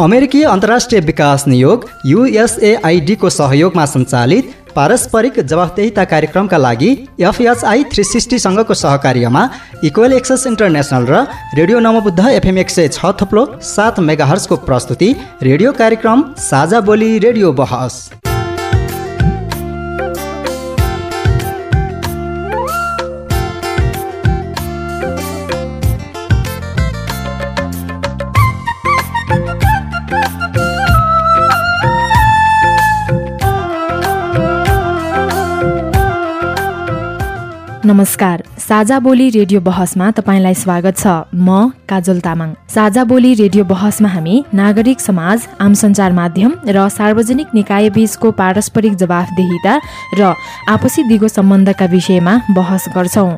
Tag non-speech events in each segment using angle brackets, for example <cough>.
अमेरिकी अन्तर्राष्ट्रिय विकास नियोग युएसएआइडीको सहयोगमा सञ्चालित पारस्परिक जवाफदेहिता कार्यक्रमका लागि एफएचआई थ्री सिक्सटीसँगको सहकार्यमा इक्वेल एक्सेस इन्टरनेसनल र रेडियो नमबुद्ध एफएम एक सय छ थप्लो सात मेगाहर्सको प्रस्तुति रेडियो कार्यक्रम साझा बोली रेडियो बहस। नमस्कार। साझा बोली रेडियो बहसमा तपाईँलाई स्वागत छ। म काजल तामाङ। साझा बोली रेडियो बहसमा हामी नागरिक समाज आम सञ्चार माध्यम र सार्वजनिक निकाय बीचको पारस्परिक जवाफदेहिता र आपसी दिगो सम्बन्धका विषयमा बहस गर्छौं।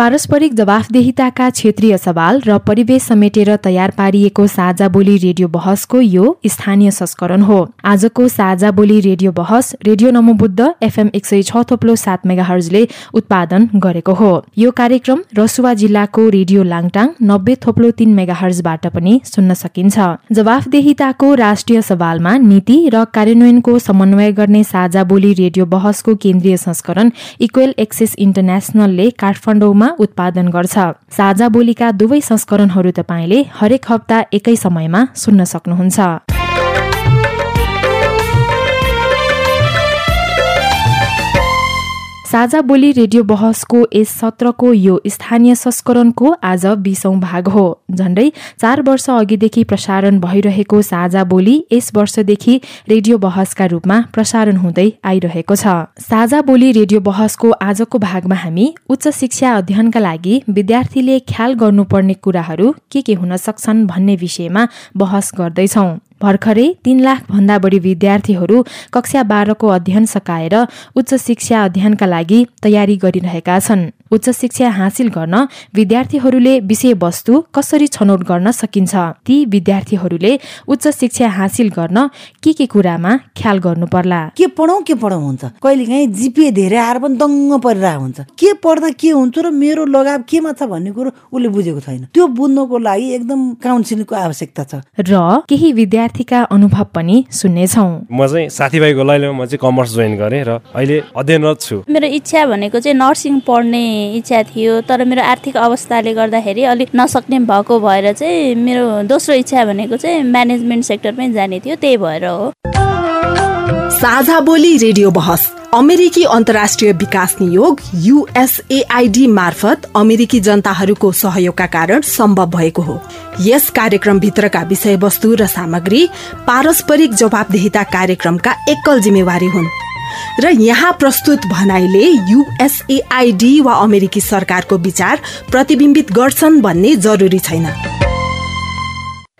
पारस्परिक जवाफदेहिताका क्षेत्रीय सवाल र परिवेश समेटेर तयार पारिएको साझा बोली रेडियो बहसको यो स्थानीय संस्करण हो। आजको साझा बोली रेडियो बहस रेडियो नमोबुद्ध एफएम एक सय छ थोप्लो सात मेगाहर्जले उत्पादन गरेको हो। यो कार्यक्रम रसुवा जिल्लाको रेडियो लाङटाङ नब्बे थोप्लो तीन मेगाहर्जबाट पनि सुन्न सकिन्छ। जवाफदेहिताको राष्ट्रिय सवालमा नीति र कार्यान्वयनको समन्वय गर्ने साझा बोली रेडियो बहसको केन्द्रीय संस्करण इक्वेल एक्सेस इन्टरनेसनलले काठमाडौँमा उत्पादन गर्छ। साझा बोलीका दुवै संस्करणहरू तपाईँले हरेक हप्ता एकै समयमा सुन्न सक्नुहुन्छ। साझा बोली रेडियो बहसको यस सत्रको यो स्थानीय संस्करणको आज बिसौं भाग हो। झण्डै चार वर्ष अघिदेखि प्रसारण भइरहेको साझा बोली यस वर्षदेखि रेडियो बहसका रूपमा प्रसारण हुँदै आइरहेको छ। साझा बोली रेडियो बहसको आजको भागमा हामी उच्च शिक्षा अध्ययनका लागि विद्यार्थीले ख्याल गर्नुपर्ने कुराहरू के के हुन सक्छन् भन्ने विषयमा बहस गर्दैछौं। भर्खरै तीन लाख भन्दा बढी विद्यार्थीहरू कक्षा बाह्रको अध्ययन सकाएर उच्च शिक्षा अध्ययनका लागि तयारी गरिरहेका छन्। उच्च शिक्षा हासिल गर्न विद्यार्थीहरूले विषयवस्तु कसरी छनौट गर्न सकिन्छ? ती विद्यार्थीहरूले उच्च शिक्षा हासिल गर्न के के कुरामा ख्याल गर्नु पर्ला के पढौँ के पढौँ हुन्छ? कहिले काहीँ जिपिए धेरै आएर पनि दङ्ग परिरहेको हुन्छ। के पढ्दा के हुन्छ र मेरो लगाव केमा छ भन्ने कुरो उसले बुझेको छैन। त्यो बुझ्नको लागि एकदम काउन्सिलिङको आवश्यकता छ। र केही विद्यार्थीका अनुभव पनि सुन्नेछौ। म चाहिँ साथीभाइको लैलोमा म चाहिँ कमर्स जोइन गरेँ र अहिले अध्ययनरत छु। मेरो इच्छा भनेको चाहिँ नर्सिङ पढ्ने इच्छा थियो तर मेरो आर्थिक अवस्थाले गर्दाखेरि अलिक नसक्ने भएको भएर चाहिँ मेरो दोस्रो इच्छा भनेको चाहिँ म्यानेजमेन्ट सेक्टरमै जाने थियो त्यही भएर हो। साझा बोली रेडियो बहस अमेरिकी अन्तर्राष्ट्रिय विकास नियोग युएसएआईडी मार्फत अमेरिकी जनताहरूको सहयोगका कारण सम्भव भएको हो। यस कार्यक्रमभित्रका विषयवस्तु र सामग्री पारस्परिक जवाबदेहिता कार्यक्रमका एकल जिम्मेवारी हुन्। र यहाँ प्रस्तुत भनाइले युएसएआईडी वा अमेरिकी सरकारको विचार प्रतिबिम्बित गर्छन् भन्ने जरुरी छैन।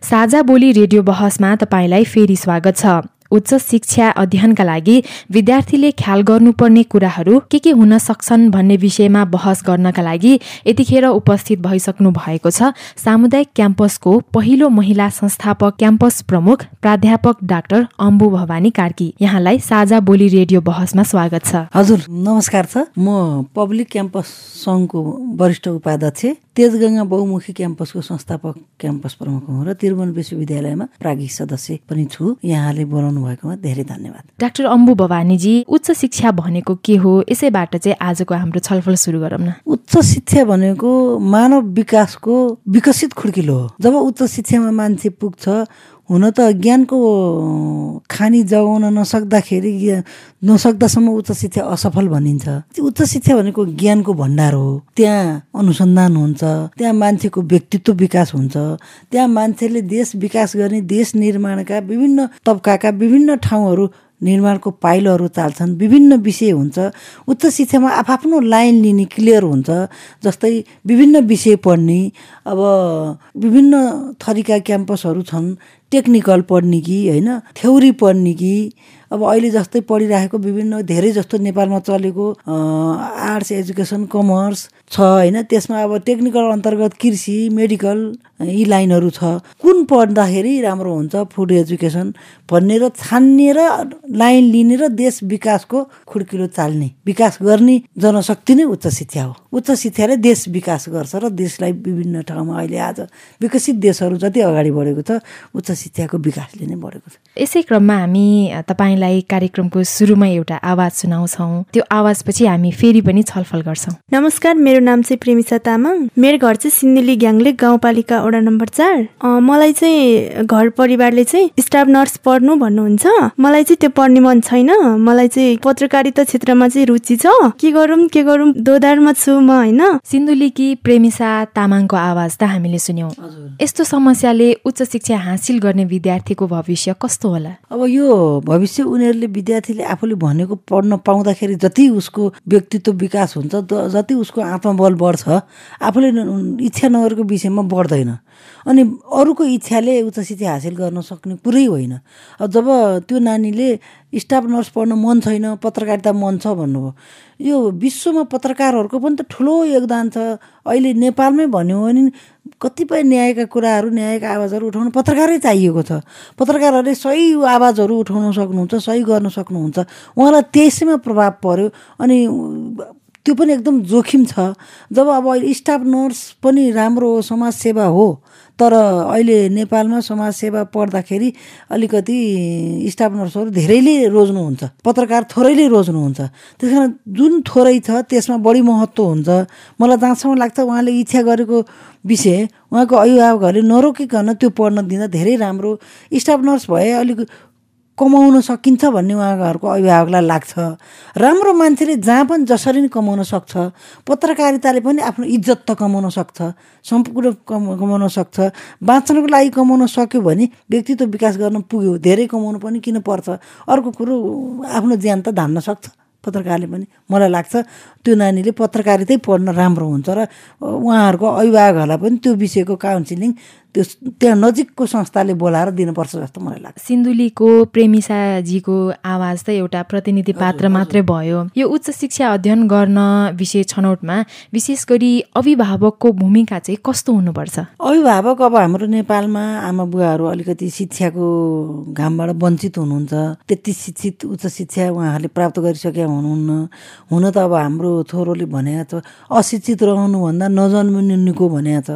साझा बोली रेडियो बहसमा तपाईँलाई फेरि स्वागत छ। उच्च शिक्षा अध्ययनका लागि विद्यार्थीले ख्याल गर्नुपर्ने कुराहरू के के हुन सक्छन् भन्ने विषयमा बहस गर्नका लागि यतिखेर उपस्थित भइसक्नु भएको छ। सामुदायिक क्याम्पसको पहिलो महिला संस्थापक क्याम्पस प्रमुख प्राध्यापक डाक्टर अम्बु भवानी कार्की। यहाँलाई साझा बोली रेडियो बहसमा स्वागत छ। हजुर नमस्कार छ। म पब्लिक क्याम्पस सङ्घको वरिष्ठ उपाध्यक्ष तेजगङ्गा बहुमुखी क्याम्पसको संस्थापक क्याम्पस प्रमुख हुँ र त्रिभुवन विश्वविद्यालयमा प्राज्ञिक सदस्य पनि छु। यहाँले बोलाउनु भएकोमा धेरै धन्यवाद। डाक्टर अम्बु भवानीजी उच्च शिक्षा भनेको के हो? यसैबाट चाहिँ आजको हाम्रो छलफल सुरु गरौँ न। उच्च शिक्षा भनेको मानव विकासको विकसित खुड्किलो हो। जब उच्च शिक्षामा मान्छे पुग्छ हुन त ज्ञानको खानी जगाउन नसक्दाखेरि नसक्दासम्म उच्च शिक्षा असफल भनिन्छ। उच्च शिक्षा भनेको ज्ञानको भण्डार हो। त्यहाँ अनुसन्धान हुन्छ त्यहाँ मान्छेको व्यक्तित्व विकास हुन्छ त्यहाँ मान्छेले देश विकास गर्ने देश निर्माणका विभिन्न तब्काका विभिन्न ठाउँहरू निर्माणको पाइलोहरू चाल्छन् विभिन्न विषय हुन्छ। उच्च शिक्षामा आफ्नो लाइन लिने क्लियर हुन्छ जस्तै विभिन्न विषय पढ्ने अब विभिन्न थरीका क्याम्पसहरू छन् टेक्निकल पढ्ने कि होइन थ्योरी पढ्ने कि अब अहिले जस्तै पढिरहेको विभिन्न धेरै जस्तो नेपालमा चलेको आर्ट्स एजुकेसन कमर्स छ होइन? त्यसमा अब टेक्निकल अन्तर्गत कृषि मेडिकल यी लाइनहरू छ। कुन पढ्दाखेरि राम्रो हुन्छ फुड एजुकेसन भन्ने र छान्ने र लाइन लिने र देश विकासको खुड्किलो चाल्ने विकास गर्ने जनशक्ति नै उच्च शिक्षा हो। उच्च शिक्षाले देश विकास गर्छ र देशलाई विभिन्न ठाउँमा अहिले आज विकसित देशहरू जति अगाडि बढेको छ उच्च शिक्षाको विकासले नै बढेको छ। यसै क्रममा हामी तपाईँलाई कार्यक्रमको सुरुमा एउटा आवाज सुनाउँछौँ। त्यो आवाजपछि हामी फेरि पनि छलफल गर्छौँ। नमस्कार मेरो नाम चाहिँ प्रेमिसा तामाङ। मेरो घर चाहिँ सिन्धुली ग्याङले गाउँपालिका वडा नम्बर चार। मलाई चाहिँ घर परिवारले चाहिँ स्टाफ नर्स पढ्नु भन्नुहुन्छ। मलाई चाहिँ त्यो पढ्ने मन छैन। मलाई चाहिँ पत्रकारिता क्षेत्रमा चाहिँ रुचि छ। के गरौँ के गरौँ दोधारमा छु म होइन? सिन्धुलीकी प्रेमिसा तामाङको आवाज त हामीले सुन्यौँ। यस्तो समस्याले उच्च शिक्षा हासिल गर्ने विद्यार्थीको भविष्य कस्तो होला? अब यो भविष्य उनीहरूले विद्यार्थीले आफूले भनेको पढ्न पाउँदाखेरि जति उसको व्यक्तित्व विकास हुन्छ जति उसको आत्मबल बढ्छ आफूले इच्छा नगरेको विषयमा बढ्दैन। अनि अरूको इच्छाले उच्च शिक्षा हासिल गर्न सक्ने कुरै होइन। अब जब त्यो नानीले स्टाफ नर्स पढ्न मन छैन पत्रकारिता मन छ भन्नुभयो यो विश्वमा पत्रकारहरूको पनि त ठुलो योगदान छ। अहिले नेपालमै भन्यो भने कतिपय न्यायका कुराहरू न्यायका आवाजहरू उठाउन पत्रकारै चाहिएको छ। पत्रकारहरूले सही आवाजहरू उठाउन सक्नुहुन्छ सही गर्न सक्नुहुन्छ। उहाँलाई त्यसैमा प्रभाव पर्यो। अनि त्यो पनि एकदम जोखिम छ। जब अब अहिले स्टाफ नर्स पनि राम्रो समाजसेवा हो तर अहिले नेपालमा समाजसेवा पढ्दाखेरि अलिकति स्टाफ नर्सहरू धेरैले रोज्नुहुन्छ पत्रकार थोरैले रोज्नुहुन्छ। त्यस कारण जुन थोरै छ त्यसमा बढी महत्त्व हुन्छ। मलाई जहाँसम्म लाग्छ उहाँले इच्छा गरेको विषय उहाँको अभिभावकहरूले नरोकिकन त्यो पढ्न दिँदा धेरै राम्रो। स्टाफ नर्स भए अलिक कमाउन सकिन्छ भन्ने उहाँहरूको अभिभावकलाई लाग्छ। राम्रो मान्छेले जहाँ पनि जसरी नै कमाउन सक्छ पत्रकारिताले पनि आफ्नो इज्जत त कमाउन सक्छ सम्पूर्ण कम कमाउन सक्छ बाँच्नको लागि कमाउन सक्यो भने व्यक्तित्व विकास गर्न पुग्यो धेरै कमाउनु पनि किन पर्छ? अर्को कुरो आफ्नो ज्यान त धान्न सक्छ। पत्रकारले पनि मलाई लाग्छ त्यो नानीले पत्रकारितै पढ्न राम्रो हुन्छ र उहाँहरूको अभिभावकहरूलाई पनि त्यो विषयको काउन्सिलिङ त्यो त्यहाँ नजिकको संस्थाले बोलाएर दिनुपर्छ जस्तो मलाई लाग्छ। सिन्धुलीको प्रेमिसाजीको आवाज त एउटा प्रतिनिधि पात्र मात्रै भयो। यो उच्च शिक्षा अध्ययन गर्न विषय छनौटमा विशेष गरी अभिभावकको भूमिका चाहिँ कस्तो हुनुपर्छ? अभिभावक अब हाम्रो नेपालमा आमा बुवाहरू अलिकति शिक्षाको घामबाट वञ्चित हुनुहुन्छ। त्यति शिक्षित उच्च शिक्षा उहाँहरूले प्राप्त गरिसकेका हुनुहुन्न। हुन त अब हाम्रो थोरोले भनेको छ अशिक्षित रहनुभन्दा नजन्मिनुको भनेको छ।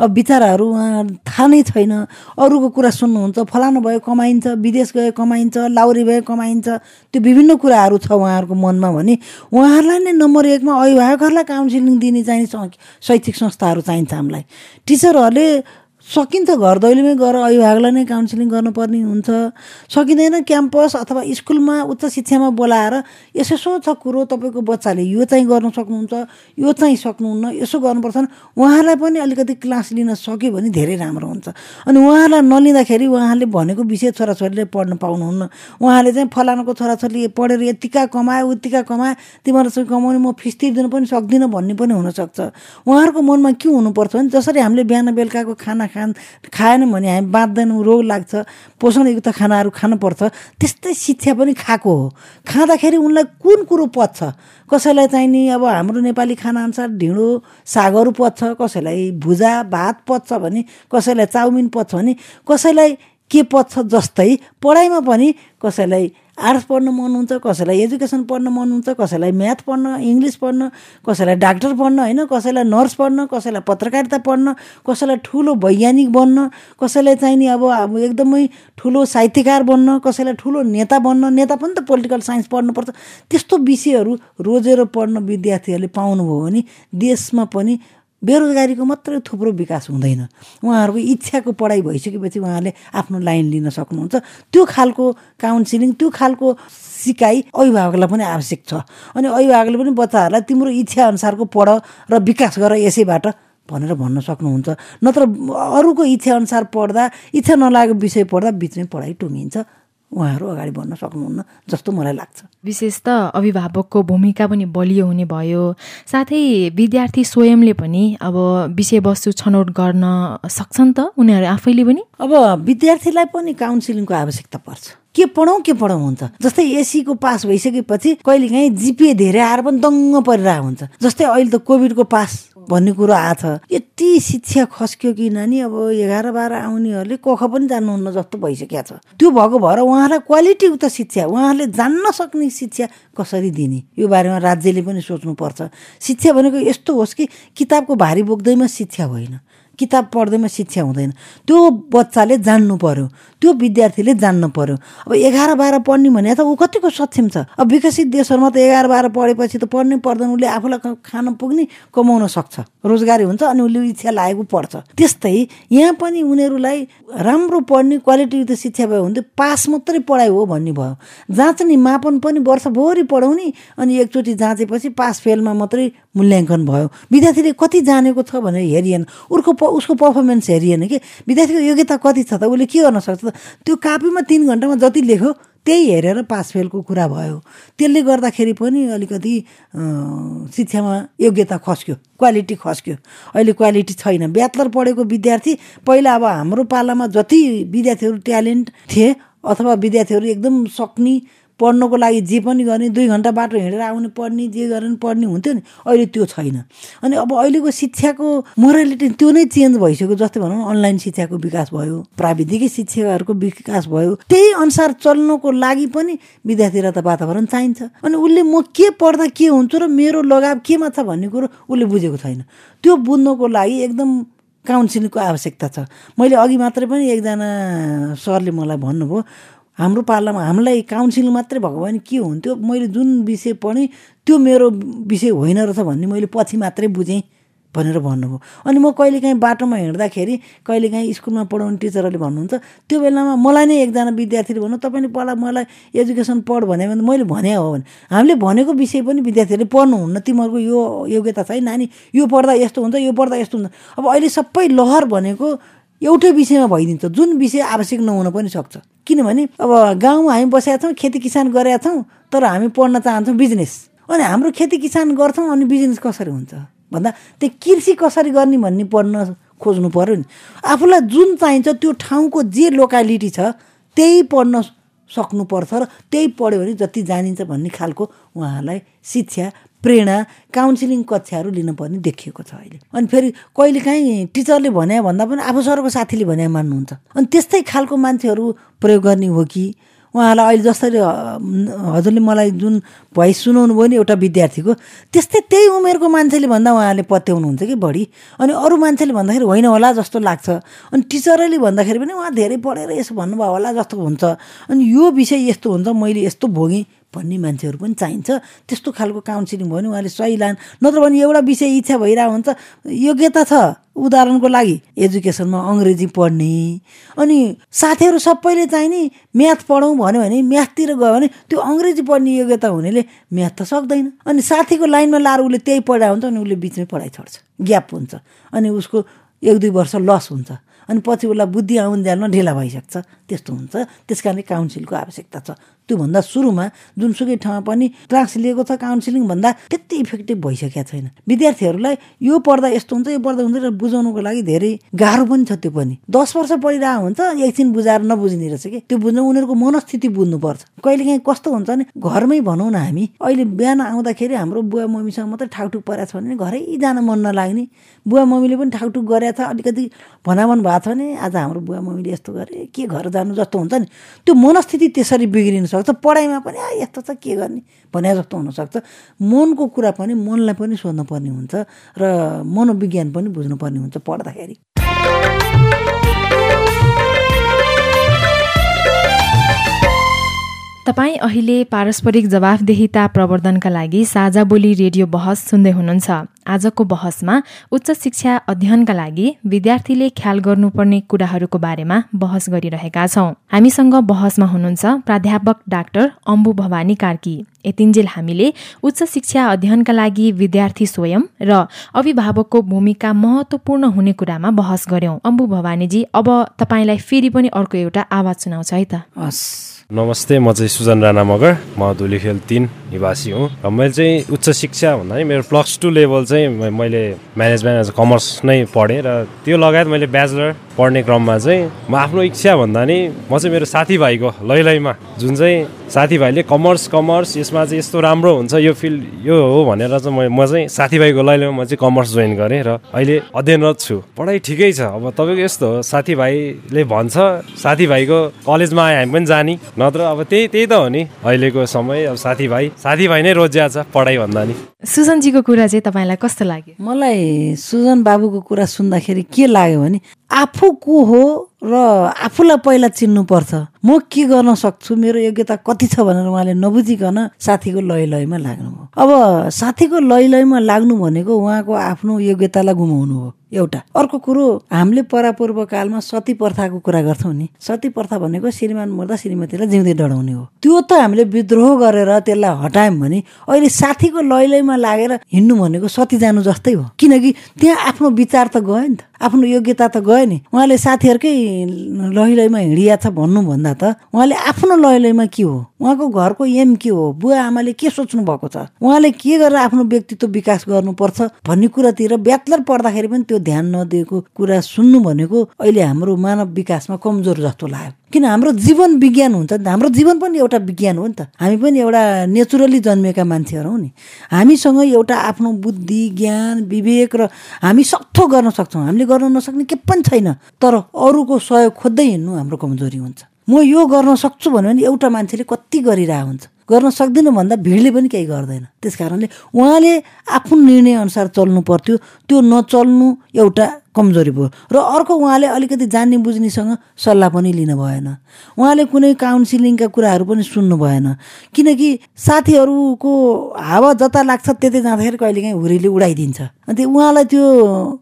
अब बिचराहरू उहाँ थाहा नै छैन। अरूको कुरा सुन्नुहुन्छ फलानु भयो कमाइन्छ विदेश गयो कमाइन्छ लाउरी भयो कमाइन्छ त्यो विभिन्न कुराहरू छ उहाँहरूको मनमा भने उहाँहरूलाई नै नम्बर एकमा अभिभावकहरूलाई काउन्सिलिङ दिने चाहिँ शैक्षिक संस्थाहरू चाहिन्छ हामीलाई। टिचरहरूले सकिन्छ घर दैलोमै गएर अभिभावकलाई नै काउन्सिलिङ गर्नुपर्ने हुन्छ। सकिँदैन क्याम्पस अथवा स्कुलमा उच्च शिक्षामा बोलाएर यसो छ कुरो तपाईँको बच्चाले यो चाहिँ गर्न सक्नुहुन्छ यो चाहिँ सक्नुहुन्न यसो गर्नुपर्छ उहाँलाई पनि अलिकति क्लास लिन सक्यो भने धेरै राम्रो हुन्छ। अनि उहाँलाई नलिँदाखेरि उहाँले भनेको विषय छोराछोरीले पढ्न पाउनुहुन्न। उहाँले चाहिँ फलानाको छोराछोरीले पढेर यतिका कमायो उतिका कमायो तिमीहरू चाहिँ कमाउने म फिस तिर्दिनु पनि सक्दिनँ भन्ने पनि हुनसक्छ। उहाँहरूको मनमा के हुनुपर्छ भने जसरी हामीले बिहान बेलुकाको खाना खान खाएन भने हामी बाँच्दैनौँ रोग लाग्छ पोषणयुक्त खानाहरू खानुपर्छ। त्यस्तै शिक्षा पनि खाएको हो। खाँदाखेरि उनलाई कुन कुरो पच्छ? कसैलाई चाहिँ नि अब हाम्रो नेपाली खानाअनुसार ढिँडो सागहरू पच्छ कसैलाई भुजा भात पच्छ भने कसैलाई चाउमिन पच्छ भने कसैलाई के पच्छ जस्तै पढाइमा पनि कसैलाई आर्ट्स पढ्न मन हुन्छ कसैलाई एजुकेसन पढ्न मन हुन्छ कसैलाई म्याथ पढ्न इङ्ग्लिस पढ्न कसैलाई डाक्टर पढ्न होइन कसैलाई नर्स पढ्न कसैलाई पत्रकारिता पढ्न कसैलाई ठुलो वैज्ञानिक बन्न कसैलाई चाहिँ नि अब अब एकदमै ठुलो साहित्यकार बन्न कसैलाई ठुलो नेता बन्न नेता पनि त पोलिटिकल साइन्स पढ्नुपर्छ। त्यस्तो विषयहरू रोजेर पढ्न विद्यार्थीहरूले पाउनुभयो भने देशमा पनि बेरोजगारीको मात्रै थुप्रो विकास हुँदैन। उहाँहरूको इच्छाको पढाइ भइसकेपछि उहाँले आफ्नो लाइन लिन सक्नुहुन्छ। त्यो खालको काउन्सिलिङ त्यो खालको सिकाइ अभिभावकलाई पनि आवश्यक छ। अनि अभिभावकले पनि बच्चाहरूलाई तिम्रो इच्छा अनुसारको पढ र विकास गर यसैबाट भनेर भन्न सक्नुहुन्छ। नत्र अरूको इच्छा अनुसार पढ्दा इच्छा नलागेको विषय पढ्दा बिचमै पढाइ टुङ्गिन्छ। उहाँहरू अगाडि बढ्न सक्नुहुन्न जस्तो मलाई लाग्छ। विशेष त अभिभावकको भूमिका पनि बलियो हुने भयो। साथै विद्यार्थी स्वयंले पनि अब विषयवस्तु छनौट गर्न सक्छन् त उनीहरू आफैले पनि? अब विद्यार्थीलाई पनि काउन्सिलिङको आवश्यकता पर्छ। के पढौँ के पढौँ हुन्छ? जस्तै एसीको पास भइसकेपछि कहिलेकाहीँ जिपिए धेरै आएर पनि दङ्ग परिरहेको हुन्छ। जस्तै अहिले त कोभिडको पास भन्ने कुरो आछ यति शिक्षा खस्क्यो कि नानी अब एघार बाह्र आउनेहरूले कख पनि जान्नुहुन्न जस्तो भइसकेको छ। त्यो भएको भएर उहाँलाई क्वालिटीयुक्त शिक्षा उहाँहरूले जान्न सक्ने शिक्षा कसरी दिने? यो बारेमा राज्यले पनि सोच्नुपर्छ। शिक्षा भनेको यस्तो होस् कि किताबको भारी बोक्दैमा शिक्षा होइन। किताब पढ्दैमा शिक्षा हुँदैन। त्यो बच्चाले जान्नु पर्यो त्यो विद्यार्थीले जान्नु पर्यो। अब एघार बाह्र पढ्ने भने त ऊ कतिको सक्षम छ? अब विकसित देशहरूमा त एघार बाह्र पढेपछि त पढ्नै पर्दैन उसले आफूलाई खान पुग्ने कमाउन सक्छ। रोजगारी हुन्छ अनि उसले इच्छा लागेको पढ्छ त्यस्तै यहाँ पनि उनीहरूलाई राम्रो पढ्ने क्वालिटीयुक्त शिक्षा भयो भने पास मात्रै पढाइ हो भन्ने भयो। जाँच्ने मापन पनि वर्षभरि पढाउने अनि एकचोटि जाँचेपछि पास फेलमा मात्रै मूल्याङ्कन भयो। विद्यार्थीले कति जानेको छ भनेर हेरिएन। उसको उसको पर्फर्मेन्स हेरिएन कि? विद्यार्थीको योग्यता कति छ त? उसले के गर्न सक्छ त? त्यो कापीमा तिन घन्टामा जति लेख्यो त्यही हेरेर पास फेलको कुरा भयो। त्यसले गर्दाखेरि पनि अलिकति शिक्षामा योग्यता खस्क्यो क्वालिटी खस्क्यो। अहिले क्वालिटी छैन। ब्याचलर पढेको विद्यार्थी पहिला अब हाम्रो पालामा जति विद्यार्थीहरू ट्यालेन्ट थिए अथवा विद्यार्थीहरू एकदम सक्ने पढ्नको लागि जे पनि गर्ने दुई घन्टा बाटो हिँडेर आउने पढ्ने जे गर्ने पढ्ने हुन्थ्यो नि अहिले त्यो छैन। अनि अब अहिलेको शिक्षाको मोरालिटी त्यो नै चेन्ज भइसक्यो जस्तै भनौँ अनलाइन शिक्षाको विकास भयो प्राविधिक शिक्षाहरूको विकास भयो त्यही अनुसार चल्नको लागि पनि विद्यार्थीलाई त वातावरण चाहिन्छ। अनि उसले म के पढ्दा के हुन्छु र मेरो लगाव केमा छ भन्ने कुरो उसले बुझेको छैन। त्यो बुझ्नको लागि एकदम काउन्सिलिङको आवश्यकता छ। मैले अघि मात्रै पनि एकजना सरले मलाई भन्नुभयो हाम्रो पालामा हामीलाई काउन्सिलिङ मात्रै भएको भने के हुन्थ्यो मैले जुन विषय पढेँ त्यो मेरो विषय होइन रहेछ भन्ने मैले पछि मात्रै बुझेँ भनेर भन्नुभयो। अनि म कहिलेकाहीँ बाटोमा हिँड्दाखेरि कहिलेकाहीँ स्कुलमा पढाउने टिचरहरूले भन्नुहुन्छ त्यो बेलामा मलाई नै एकजना विद्यार्थीले भन्नु तपाईँले पहिला मलाई एजुकेसन पढ भने मैले भने हो भने। हामीले भनेको विषय पनि विद्यार्थीहरूले पढ्नुहुन्न तिमीहरूको यो योग्यता छ है नानी यो पढ्दा यस्तो हुन्छ यो पढ्दा यस्तो हुन्छ। अब अहिले सबै लहर भनेको एउटै विषयमा भइदिन्छ। जुन विषय आवश्यक नहुन पनि सक्छ। किनभने अब गाउँमा हामी बसेका छौँ खेती किसान गरेका छौँ तर हामी पढ्न चाहन्छौँ बिजनेस। अनि हाम्रो खेती किसान गर्छौँ अनि बिजनेस कसरी हुन्छ? भन्दा त्यो कृषि कसरी गर्ने भन्ने पढ्न खोज्नु पऱ्यो नि। आफूलाई जुन चाहिन्छ त्यो ठाउँको जे लोकालिटी छ त्यही पढ्न सक्नुपर्छ र त्यही पढ्यो भने जति जानिन्छ भन्ने खालको उहाँलाई शिक्षा प्रेरणा काउन्सिलिङ कक्षाहरू लिनुपर्ने देखिएको छ अहिले। अनि फेरि कहिलेकाहीँ टिचरले भने भन्दा पनि आफू सरको साथीले भने मान्नुहुन्छ। अनि त्यस्तै खालको मान्छेहरू प्रयोग गर्ने हो कि? उहाँलाई अहिले जसरी हजुरले मलाई जुन भोइस सुनाउनु भयो नि एउटा विद्यार्थीको त्यस्तै त्यही उमेरको मान्छेले भन्दा उहाँले पत्याउनुहुन्छ कि बढी? अनि अरू मान्छेले भन्दाखेरि होइन होला जस्तो लाग्छ। अनि टिचरले भन्दाखेरि पनि उहाँ धेरै पढेर यसो भन्नुभयो होला जस्तो हुन्छ। अनि यो विषय यस्तो हुन्छ मैले यस्तो भोगेँ। भन्ने मान्छेहरू पनि चाहिन्छ। त्यस्तो खालको काउन्सिलिङ भयो भने उहाँले सही लान। नत्र भने एउटा विषय इच्छा भइरहेको हुन्छ योग्यता छ उदाहरणको लागि। एजुकेसनमा अङ्ग्रेजी पढ्ने अनि साथीहरू सबैले चाहिने म्याथ पढौँ भन्यो भने म्याथतिर गयो भने त्यो अङ्ग्रेजी पढ्ने योग्यता हुनेले म्याथ त सक्दैन। अनि साथीको लाइनमा लाएर उसले त्यही पढाएको हुन्छ अनि उसले बिचमै पढाइ छोड्छ ग्याप हुन्छ अनि उसको एक दुई वर्ष लस हुन्छ। अनि पछि उसलाई बुद्धि आउन जानमा ढिला भइसक्छ। त्यस्तो हुन्छ। त्यस कारण काउन्सिलको आवश्यकता छ। त्योभन्दा सुरुमा जुनसुकै ठाउँमा पनि क्लास लिएको छ काउन्सिलिङ भन्दा त्यति इफेक्टिभ भइसकेका छैन। विद्यार्थीहरूलाई यो पढ्दा यस्तो हुन्छ यो पढ्दा हुन्छ बुझाउनुको लागि धेरै गाह्रो पनि छ त्यो पनि। दस वर्ष पढिरहेको हुन्छ एकछिन बुझाएर नबुझ्ने रहेछ कि। त्यो बुझ्न उनीहरूको मनस्थिति बुझ्नुपर्छ। कहिलेकाहीँ कस्तो हुन्छ भने घरमै भनौँ न हामी अहिले बिहान आउँदाखेरि हाम्रो बुवा मम्मीसँग मात्रै ठाउटुक परेको छ भने घरै जान मन नलाग्ने। बुवा मम्मीले पनि ठाउटुक गरेको छ अलिकति भनामन भएको छ भने आज हाम्रो बुवा मम्मीले यस्तो गरे के घर जानु जस्तो हुन्छ नि। त्यो मनस्थिति त्यसरी बिग्रिन सक्छ पढाइमा पनि आ यस्तो छ के गर्ने? भने जस्तो हुनसक्छ मनको कुरा पनि मनलाई पनि सोध्नुपर्ने हुन्छ र मनोविज्ञान पनि बुझ्नुपर्ने हुन्छ पढ्दाखेरि। तपाईँ अहिले पारस्परिक जवाफदेहिता प्रवर्धनका लागि साझा बोली रेडियो बहस सुन्दै हुनुहुन्छ। आजको बहसमा उच्च शिक्षा अध्ययनका लागि विद्यार्थीले ख्याल गर्नुपर्ने कुराहरूको बारेमा बहस गरिरहेका छौं। हामीसँग बहसमा हुनुहुन्छ प्राध्यापक डाक्टर अम्बु भवानी कार्की। यतिन्जेल हामीले उच्च शिक्षा अध्ययनका लागि विद्यार्थी स्वयं र अभिभावकको भूमिका महत्वपूर्ण हुने कुरामा बहस गर्यौं। अम्बु भवानीजी अब तपाईँलाई फेरि पनि अर्को एउटा आवाज सुनाउँछ है त। हस्। नमस्ते म चाहिँ सुजन राणा मगर म धुलीखेल तिन निवासी हुँ। र मैले चाहिँ उच्च शिक्षा भन्दा नि मेरो प्लस टू लेभल चाहिँ मैले म्यानेजमेन्ट एज कमर्स नै पढेँ र त्यो लगायत मैले ब्याचलर पढ्ने क्रममा चाहिँ म आफ्नो इच्छा भन्दा नि म चाहिँ मेरो साथीभाइको लै लैमा जुन चाहिँ साथीभाइले कमर्स कमर्स यसमा चाहिँ यस्तो राम्रो हुन्छ यो फिल्ड यो हो भनेर चाहिँ म म चाहिँ साथीभाइको लै लैमा म चाहिँ कमर्स जोइन गरेँ र अहिले अध्ययनरत छु। पढाइ ठिकै छ। अब तपाईँको यस्तो हो साथीभाइले भन्छ साथीभाइको कलेजमा आए हामी पनि जाने। नत्र अब त्यही त्यही त हो नि अहिलेको समय। अब साथीभाइ साथीभाइ नै रोज्या छ पढाइ भन्दा नि। सुजनजीको कुरा चाहिँ तपाईँलाई कस्तो लाग्यो? मलाई सुजन बाबुको कुरा सुन्दाखेरि के लाग्यो भने afu kuho र आफूलाई पहिला चिन्नुपर्छ। म के गर्न सक्छु? मेरो योग्यता कति छ भनेर उहाँले नबुझिकन साथीको लय लयमा लाग्नुभयो। अब साथीको लय लयमा लाग्नु भनेको उहाँको आफ्नो योग्यतालाई गुमाउनु हो। एउटा। अर्को कुरो हामीले परापूर्व कालमा सती प्रथाको कुरा गर्छौँ नि। सती प्रथा भनेको श्रीमान मर्दा श्रीमतीलाई जिउँदै डढाउने हो। त्यो त हामीले विद्रोह गरेर त्यसलाई हटायौँ भने अहिले साथीको लय लयमा लागेर हिँड्नु भनेको सती जानु जस्तै हो। किनकि त्यहाँ आफ्नो विचार त गयो नि त। आफ्नो योग्यता त गयो नि। उहाँले साथीहरूकै लय लयमा हिँडिया छ भन्नुभन्दा त उहाँले आफ्नो लय के हो? उहाँको घरको एम के हो? बुवा आमाले के सोच्नु भएको छ? उहाँले के गरेर आफ्नो व्यक्तित्व विकास गर्नुपर्छ भन्ने कुरातिर ब्याचलर पढ्दाखेरि पनि त्यो ध्यान नदिएको कुरा सुन्नु भनेको अहिले हाम्रो मानव विकासमा कमजोर जस्तो लाग्यो। किन हाम्रो जीवन विज्ञान हुन्छ नि त? हाम्रो जीवन पनि एउटा विज्ञान हो नि त। हामी पनि एउटा नेचुरली जन्मेका मान्छेहरू हौ नि। हामीसँग एउटा आफ्नो बुद्धि ज्ञान विवेक र हामी सक्थो गर्न सक्छौँ। हामीले गर्न नसक्ने के पनि छैन। तर अरूको सहयोग खोज्दै हिँड्नु हाम्रो कमजोरी हुन्छ। म यो गर्न सक्छु भन्यो भने एउटा मान्छेले कति गरिरहेको हुन्छ। गर्न सक्दिनँ भन्दा भिडले पनि केही गर्दैन। त्यस कारणले उहाँले आफ्नो निर्णय अनुसार चल्नु पर्थ्यो। त्यो नचल्नु एउटा कमजोरी भयो। र अर्को उहाँले अलिकति जान्ने बुझ्नेसँग सल्लाह पनि लिन भएन। उहाँले कुनै काउन्सिलिङका कुराहरू पनि सुन्नु भएन। किनकि साथीहरूको हावा जता लाग्छ त्यतै जाँदाखेरि कहिलेकाहीँ हुरीले उडाइदिन्छ। अन्त उहाँलाई त्यो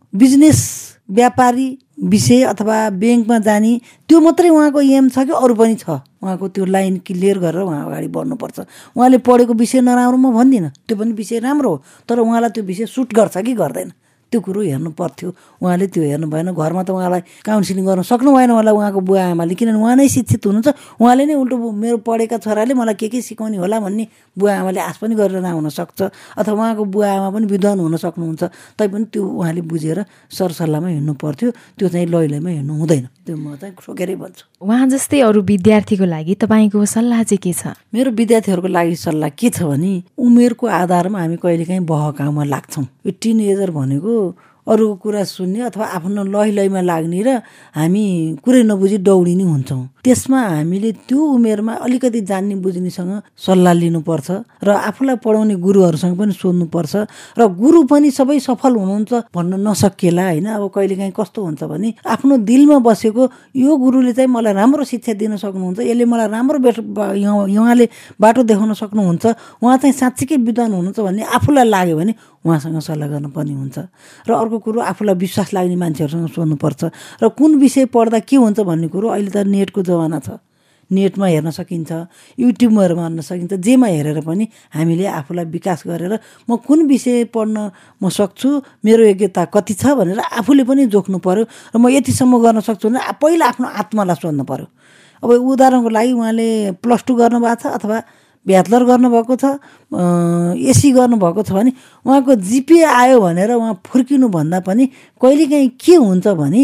बिजनेस व्यापारी विषय अथवा ब्याङ्कमा जाने त्यो मात्रै उहाँको एम छ कि अरू पनि छ? उहाँको त्यो लाइन क्लियर गरेर उहाँ अगाडि बढ्नुपर्छ। उहाँले पढेको विषय नराम्रो म भन्दिनँ। त्यो पनि विषय राम्रो हो तर उहाँलाई त्यो विषय सुट गर्छ कि गर्दैन। त्यो कुरो हेर्नु पर्थ्यो। उहाँले त्यो हेर्नु भएन। घरमा त उहाँलाई काउन्सिलिङ गर्न सक्नु भएन होला उहाँको बुवा आमाले। किनभने उहाँ नै शिक्षित हुनुहुन्छ। उहाँले नै उल्टो मेरो पढेका छोराले मलाई के के सिकाउने होला भन्ने बुवा आमाले आश पनि गरेर नहुन सक्छ। अथवा उहाँको बुवा आमा पनि विद्वान हुन सक्नुहुन्छ। तैपनि त्यो उहाँले बुझेर सरसल्लाहमा हिँड्नु पर्थ्यो। त्यो चाहिँ लै लैमा हिँड्नु हुँदैन। त्यो म चाहिँ ठोकेरै भन्छु। उहाँ जस्तै अरू विद्यार्थीको लागि तपाईँको सल्लाह चाहिँ के छ? मेरो विद्यार्थीहरूको लागि सल्लाह के छ भने उमेरको आधारमा हामी कहिलेकाहीँ बहकाउमा लाग्छौँ। यो टिन एजर भनेको अरूको कुरा सुन्ने अथवा आफ्नो लय लयमा लाग्ने र हामी कुरै नबुझी दौडिने हुन्छौँ। त्यसमा हामीले त्यो उमेरमा अलिकति जान्ने बुझ्नेसँग सल्लाह लिनुपर्छ र आफूलाई पढाउने गुरुहरूसँग पनि सोध्नुपर्छ र गुरु पनि सबै सफल हुनुहुन्छ भन्न नसकिएला होइन। अब कहिलेकाहीँ कस्तो हुन्छ भने आफ्नो दिलमा बसेको यो गुरुले चाहिँ मलाई राम्रो शिक्षा दिन सक्नुहुन्छ यसले मलाई राम्रो बेट उहाँले बाटो देखाउन सक्नुहुन्छ उहाँ चाहिँ साँच्चीकै विद्वान हुनुहुन्छ भन्ने आफूलाई लाग्यो भने उहाँसँग सल्लाह गर्नुपर्ने हुन्छ। र अर्को कुरो आफूलाई विश्वास लाग्ने मान्छेहरूसँग सोध्नुपर्छ। र कुन विषय पढ्दा के हुन्छ भन्ने कुरो अहिले त नेटको जमाना छ। नेटमा हेर्न सकिन्छ युट्युबमा हेर्न सकिन्छ जेमा हेरेर पनि हामीले आफूलाई विकास गरेर म कुन विषय पढ्न म सक्छु मेरो योग्यता कति छ भनेर आफूले पनि जोख्नु पर्यो र म यतिसम्म गर्न सक्छु भने पहिला आफ्नो आत्मालाई सोध्नु पर्यो। अब उदाहरणको लागि उहाँले प्लस टू गर्नुभएको छ अथवा ब्याचलर गर्नुभएको छ एसी गर्नुभएको छ भने उहाँको जिपिए आयो भनेर उहाँ फुर्किनु भन्दा पनि कहिलेकाहीँ के हुन्छ भने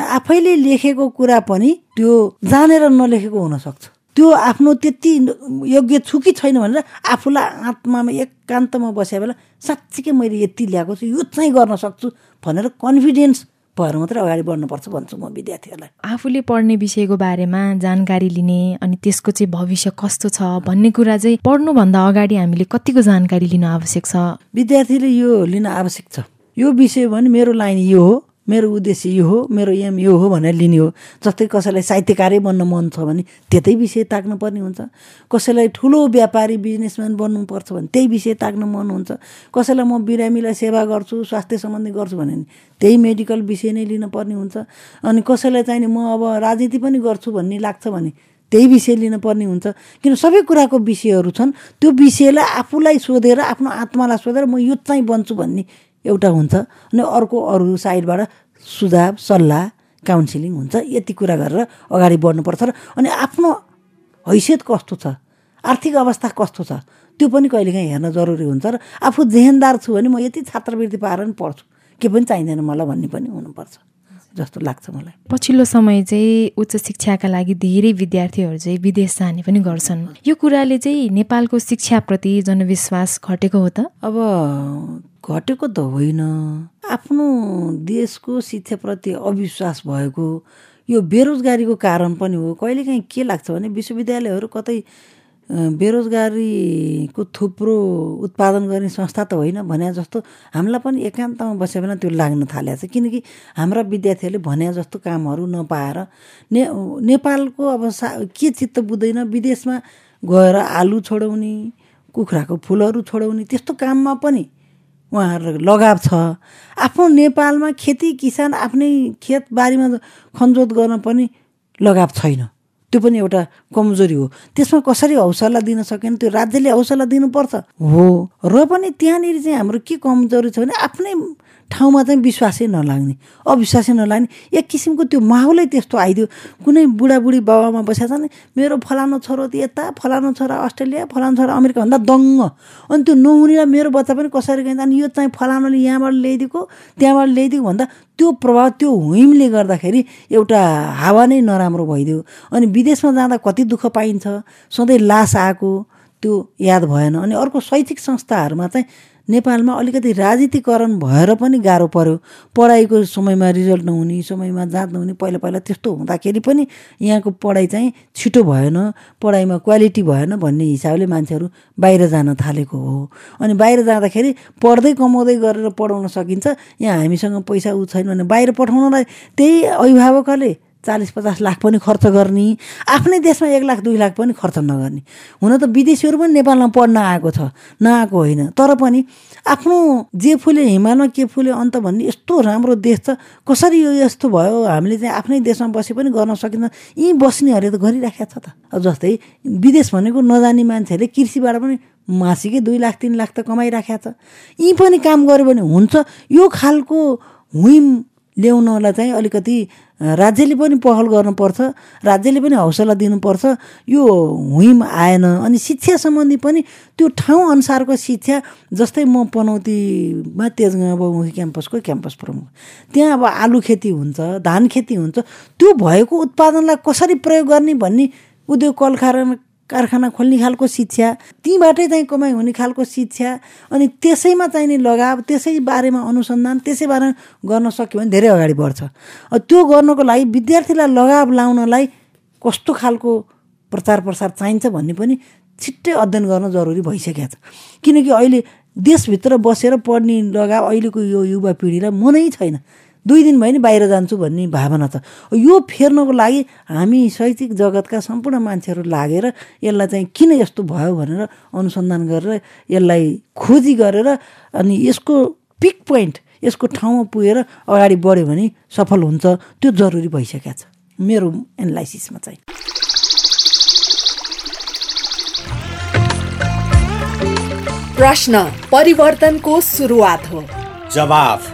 आफैले लेखेको कुरा पनि त्यो जानेर नलेखेको हुनसक्छ। त्यो आफ्नो त्यति योग्य छु कि छैन भनेर आफूलाई आत्मामा एकान्तमा बसेको बेला साँच्चीकै मैले यति ल्याएको छु यो चाहिँ गर्न सक्छु भनेर कन्फिडेन्स भएर मात्रै अगाडि बढ्नुपर्छ भन्छु म विद्यार्थीहरूलाई। आफूले पढ्ने विषयको बारेमा जानकारी लिने अनि त्यसको चाहिँ भविष्य कस्तो छ भन्ने कुरा चाहिँ पढ्नुभन्दा अगाडि हामीले कतिको जानकारी लिन आवश्यक छ? विद्यार्थीले यो लिन आवश्यक छ। यो विषय भने मेरो लाइन यो हो। मेरो उद्देश्य यो हो मेरो एम यो हो भनेर लिने हो। जस्तै कसैलाई साहित्यकारै बन्न मन छ भने त्यतै विषय ताक्नुपर्ने हुन्छ। कसैलाई ठुलो व्यापारी बिजनेसम्यान बन्नुपर्छ भने त्यही विषय ताक्न मन हुन्छ। कसैलाई म बिरामीलाई सेवा गर्छु स्वास्थ्य सम्बन्धी गर्छु भने त्यही मेडिकल विषय नै लिनुपर्ने हुन्छ। अनि कसैलाई चाहिँ नि म अब राजनीति पनि गर्छु भन्ने लाग्छ भने त्यही विषय लिन पर्ने हुन्छ। किन सबै कुराको विषयहरू छन्। त्यो विषयलाई आफूलाई सोधेर आफ्नो आत्मालाई सोधेर म यो चाहिँ बन्छु भन्ने एउटा हुन्छ अनि अर्को अरू साइडबाट सुझाव सल्लाह काउन्सिलिङ हुन्छ। यति कुरा गरेर अगाडि बढ्नुपर्छ र अनि आफ्नो हैसियत कस्तो छ? आर्थिक अवस्था कस्तो छ? त्यो पनि कहिलेकाहीँ हेर्न जरुरी हुन्छ र आफू जेहेन्दार छु भने म यति छात्रवृत्ति पाएर पनि पढ्छु। के पनि चाहिँदैन मलाई भन्ने पनि हुनुपर्छ। जस्तो लाग्छ मलाई। पछिल्लो समय चाहिँ उच्च शिक्षाका लागि धेरै विद्यार्थीहरू चाहिँ विदेश जाने पनि गर्छन्। यो कुराले चाहिँ नेपालको शिक्षाप्रति जनविश्वास घटेको हो त? अब घटेको त होइन। आफ्नो देशको शिक्षाप्रति अविश्वास भएको यो बेरोजगारीको कारण पनि हो। कहिलेकाहीँ के लाग्छ भने विश्वविद्यालयहरू कतै बेरोजगारीको थुप्रो उत्पादन गर्ने संस्था त होइन भने जस्तो हामीलाई पनि एकान्तमा बस्यो भने त्यो लाग्न थालेको छ। किनकि हाम्रा विद्यार्थीहरूले भने जस्तो कामहरू नपाएर ने नेपालको अब सा के चित्त बुझ्दैन विदेशमा गएर आलु छोडाउने कुखुराको फुलहरू छोडाउने त्यस्तो काममा पनि उहाँहरू लगाव छ। आफ्नो नेपालमा खेती किसान आफ्नै खेतबारीमा खनजोत गर्न पनि लगाव छैन। त्यो पनि एउटा कमजोरी हो। त्यसमा कसरी हौसला दिन सकेन त्यो राज्यले हौसला दिनुपर्छ। हो। र पनि त्यहाँनिर चाहिँ हाम्रो के कमजोरी छ भने आफ्नै ठाउँमा चाहिँ विश्वासै नलाग्ने अविश्वासै नलाग्ने। एक किसिमको त्यो माहौलै त्यस्तो आइदियो। कुनै बुढाबुढी बाबामा बसेको छ भने मेरो फलानु छोरो यता फलानु छोरा अस्ट्रेलिया फलानु छोरा अमेरिका भन्दा दङ्ग। अनि त्यो नहुनेलाई मेरो बच्चा पनि कसरी गइन्छ? अनि यो चाहिँ फलानुले यहाँबाट ल्याइदिएको त्यहाँबाट ल्याइदिएको भन्दा त्यो प्रभाव त्यो हुइमले गर्दाखेरि एउटा हावा नै नराम्रो भइदियो। अनि विदेशमा जाँदा कति दुःख पाइन्छ? सधैँ लास आएको त्यो याद भएन। अनि अर्को शैक्षिक संस्थाहरूमा चाहिँ नेपालमा अलिकति राजनीतिकरण भएर पनि गाह्रो पर्यो। पढाइको समयमा रिजल्ट नहुने समयमा जाँच नहुने पहिला पहिला त्यस्तो हुँदाखेरि पनि यहाँको पढाइ चाहिँ छिटो भएन पढाइमा क्वालिटी भएन भन्ने हिसाबले मान्छेहरू बाहिर जान थालेको हो। अनि बाहिर जाँदाखेरि पढ्दै कमाउँदै गरेर पढाउन सकिन्छ यहाँ हामीसँग पैसा उ छैन भने बाहिर पठाउनलाई त्यही अभिभावकले चालिस पचास लाख पनि खर्च गर्ने आफ्नै देशमा एक लाख दुई लाख पनि खर्च नगर्ने। हुन त विदेशीहरू पनि नेपालमा पढ्न आएको छ नआएको होइन। तर पनि आफ्नो जे फुले हिमालमा के फुले अन्त भन्ने यस्तो राम्रो देश छ कसरी यो यस्तो भयो हामीले चाहिँ आफ्नै देशमा बसे पनि गर्न सकिन्छ यहीँ बस्नेहरूले त गरिराखेको छ त। जस्तै विदेश भनेको नजाने मान्छेहरूले कृषिबाट पनि मासिकै दुई लाख तिन लाख त कमाइराखेको छ। यहीँ पनि काम गऱ्यो भने हुन्छ। यो खालको हुइम ल्याउनलाई चाहिँ अलिकति राज्यले पनि पहल गर्नुपर्छ राज्यले पनि हौसला दिनुपर्छ। यो हुइम आएन अनि शिक्षा सम्बन्धी पनि त्यो ठाउँ अनुसारको शिक्षा जस्तै म पनौतीमा तेजगाउँ बहुमुखी क्याम्पसको क्याम्पस प्रमुख। त्यहाँ अब आलु खेती हुन्छ धान खेती हुन्छ त्यो भएको उत्पादनलाई कसरी प्रयोग गर्ने भन्ने उद्योग कल कारखाना खोल्ने खालको शिक्षा तीबाटै चाहिँ कमाइ हुने खालको शिक्षा अनि त्यसैमा चाहिने लगाव त्यसै बारेमा अनुसन्धान त्यसै बारेमा गर्न सक्यो भने धेरै अगाडि बढ्छ। त्यो गर्नको लागि विद्यार्थीलाई लगाव लाउनलाई कस्तो खालको प्रचार प्रसार चाहिन्छ भन्ने पनि छिट्टै अध्ययन गर्न जरुरी भइसकेको छ। किनकि अहिले देशभित्र बसेर पढ्ने लगाव अहिलेको यो युवा पिँढीलाई मनै छैन। दुई दिन भयो नि बाहिर जान्छु भन्ने भावना छ। यो फेर्नको लागि हामी शैक्षिक जगतका सम्पूर्ण मान्छेहरू लागेर यसलाई चाहिँ किन यस्तो भयो भनेर अनुसन्धान गरेर यसलाई खोजी गरेर अनि यसको पिक पोइन्ट यसको ठाउँमा पुगेर अगाडि बढ्यो भने सफल हुन्छ त्यो जरुरी भइसकेको छ। मेरो एनालाइसिसमा चाहिँ। प्रश्न परिवर्तनको सुरुवात हो। जवाफ।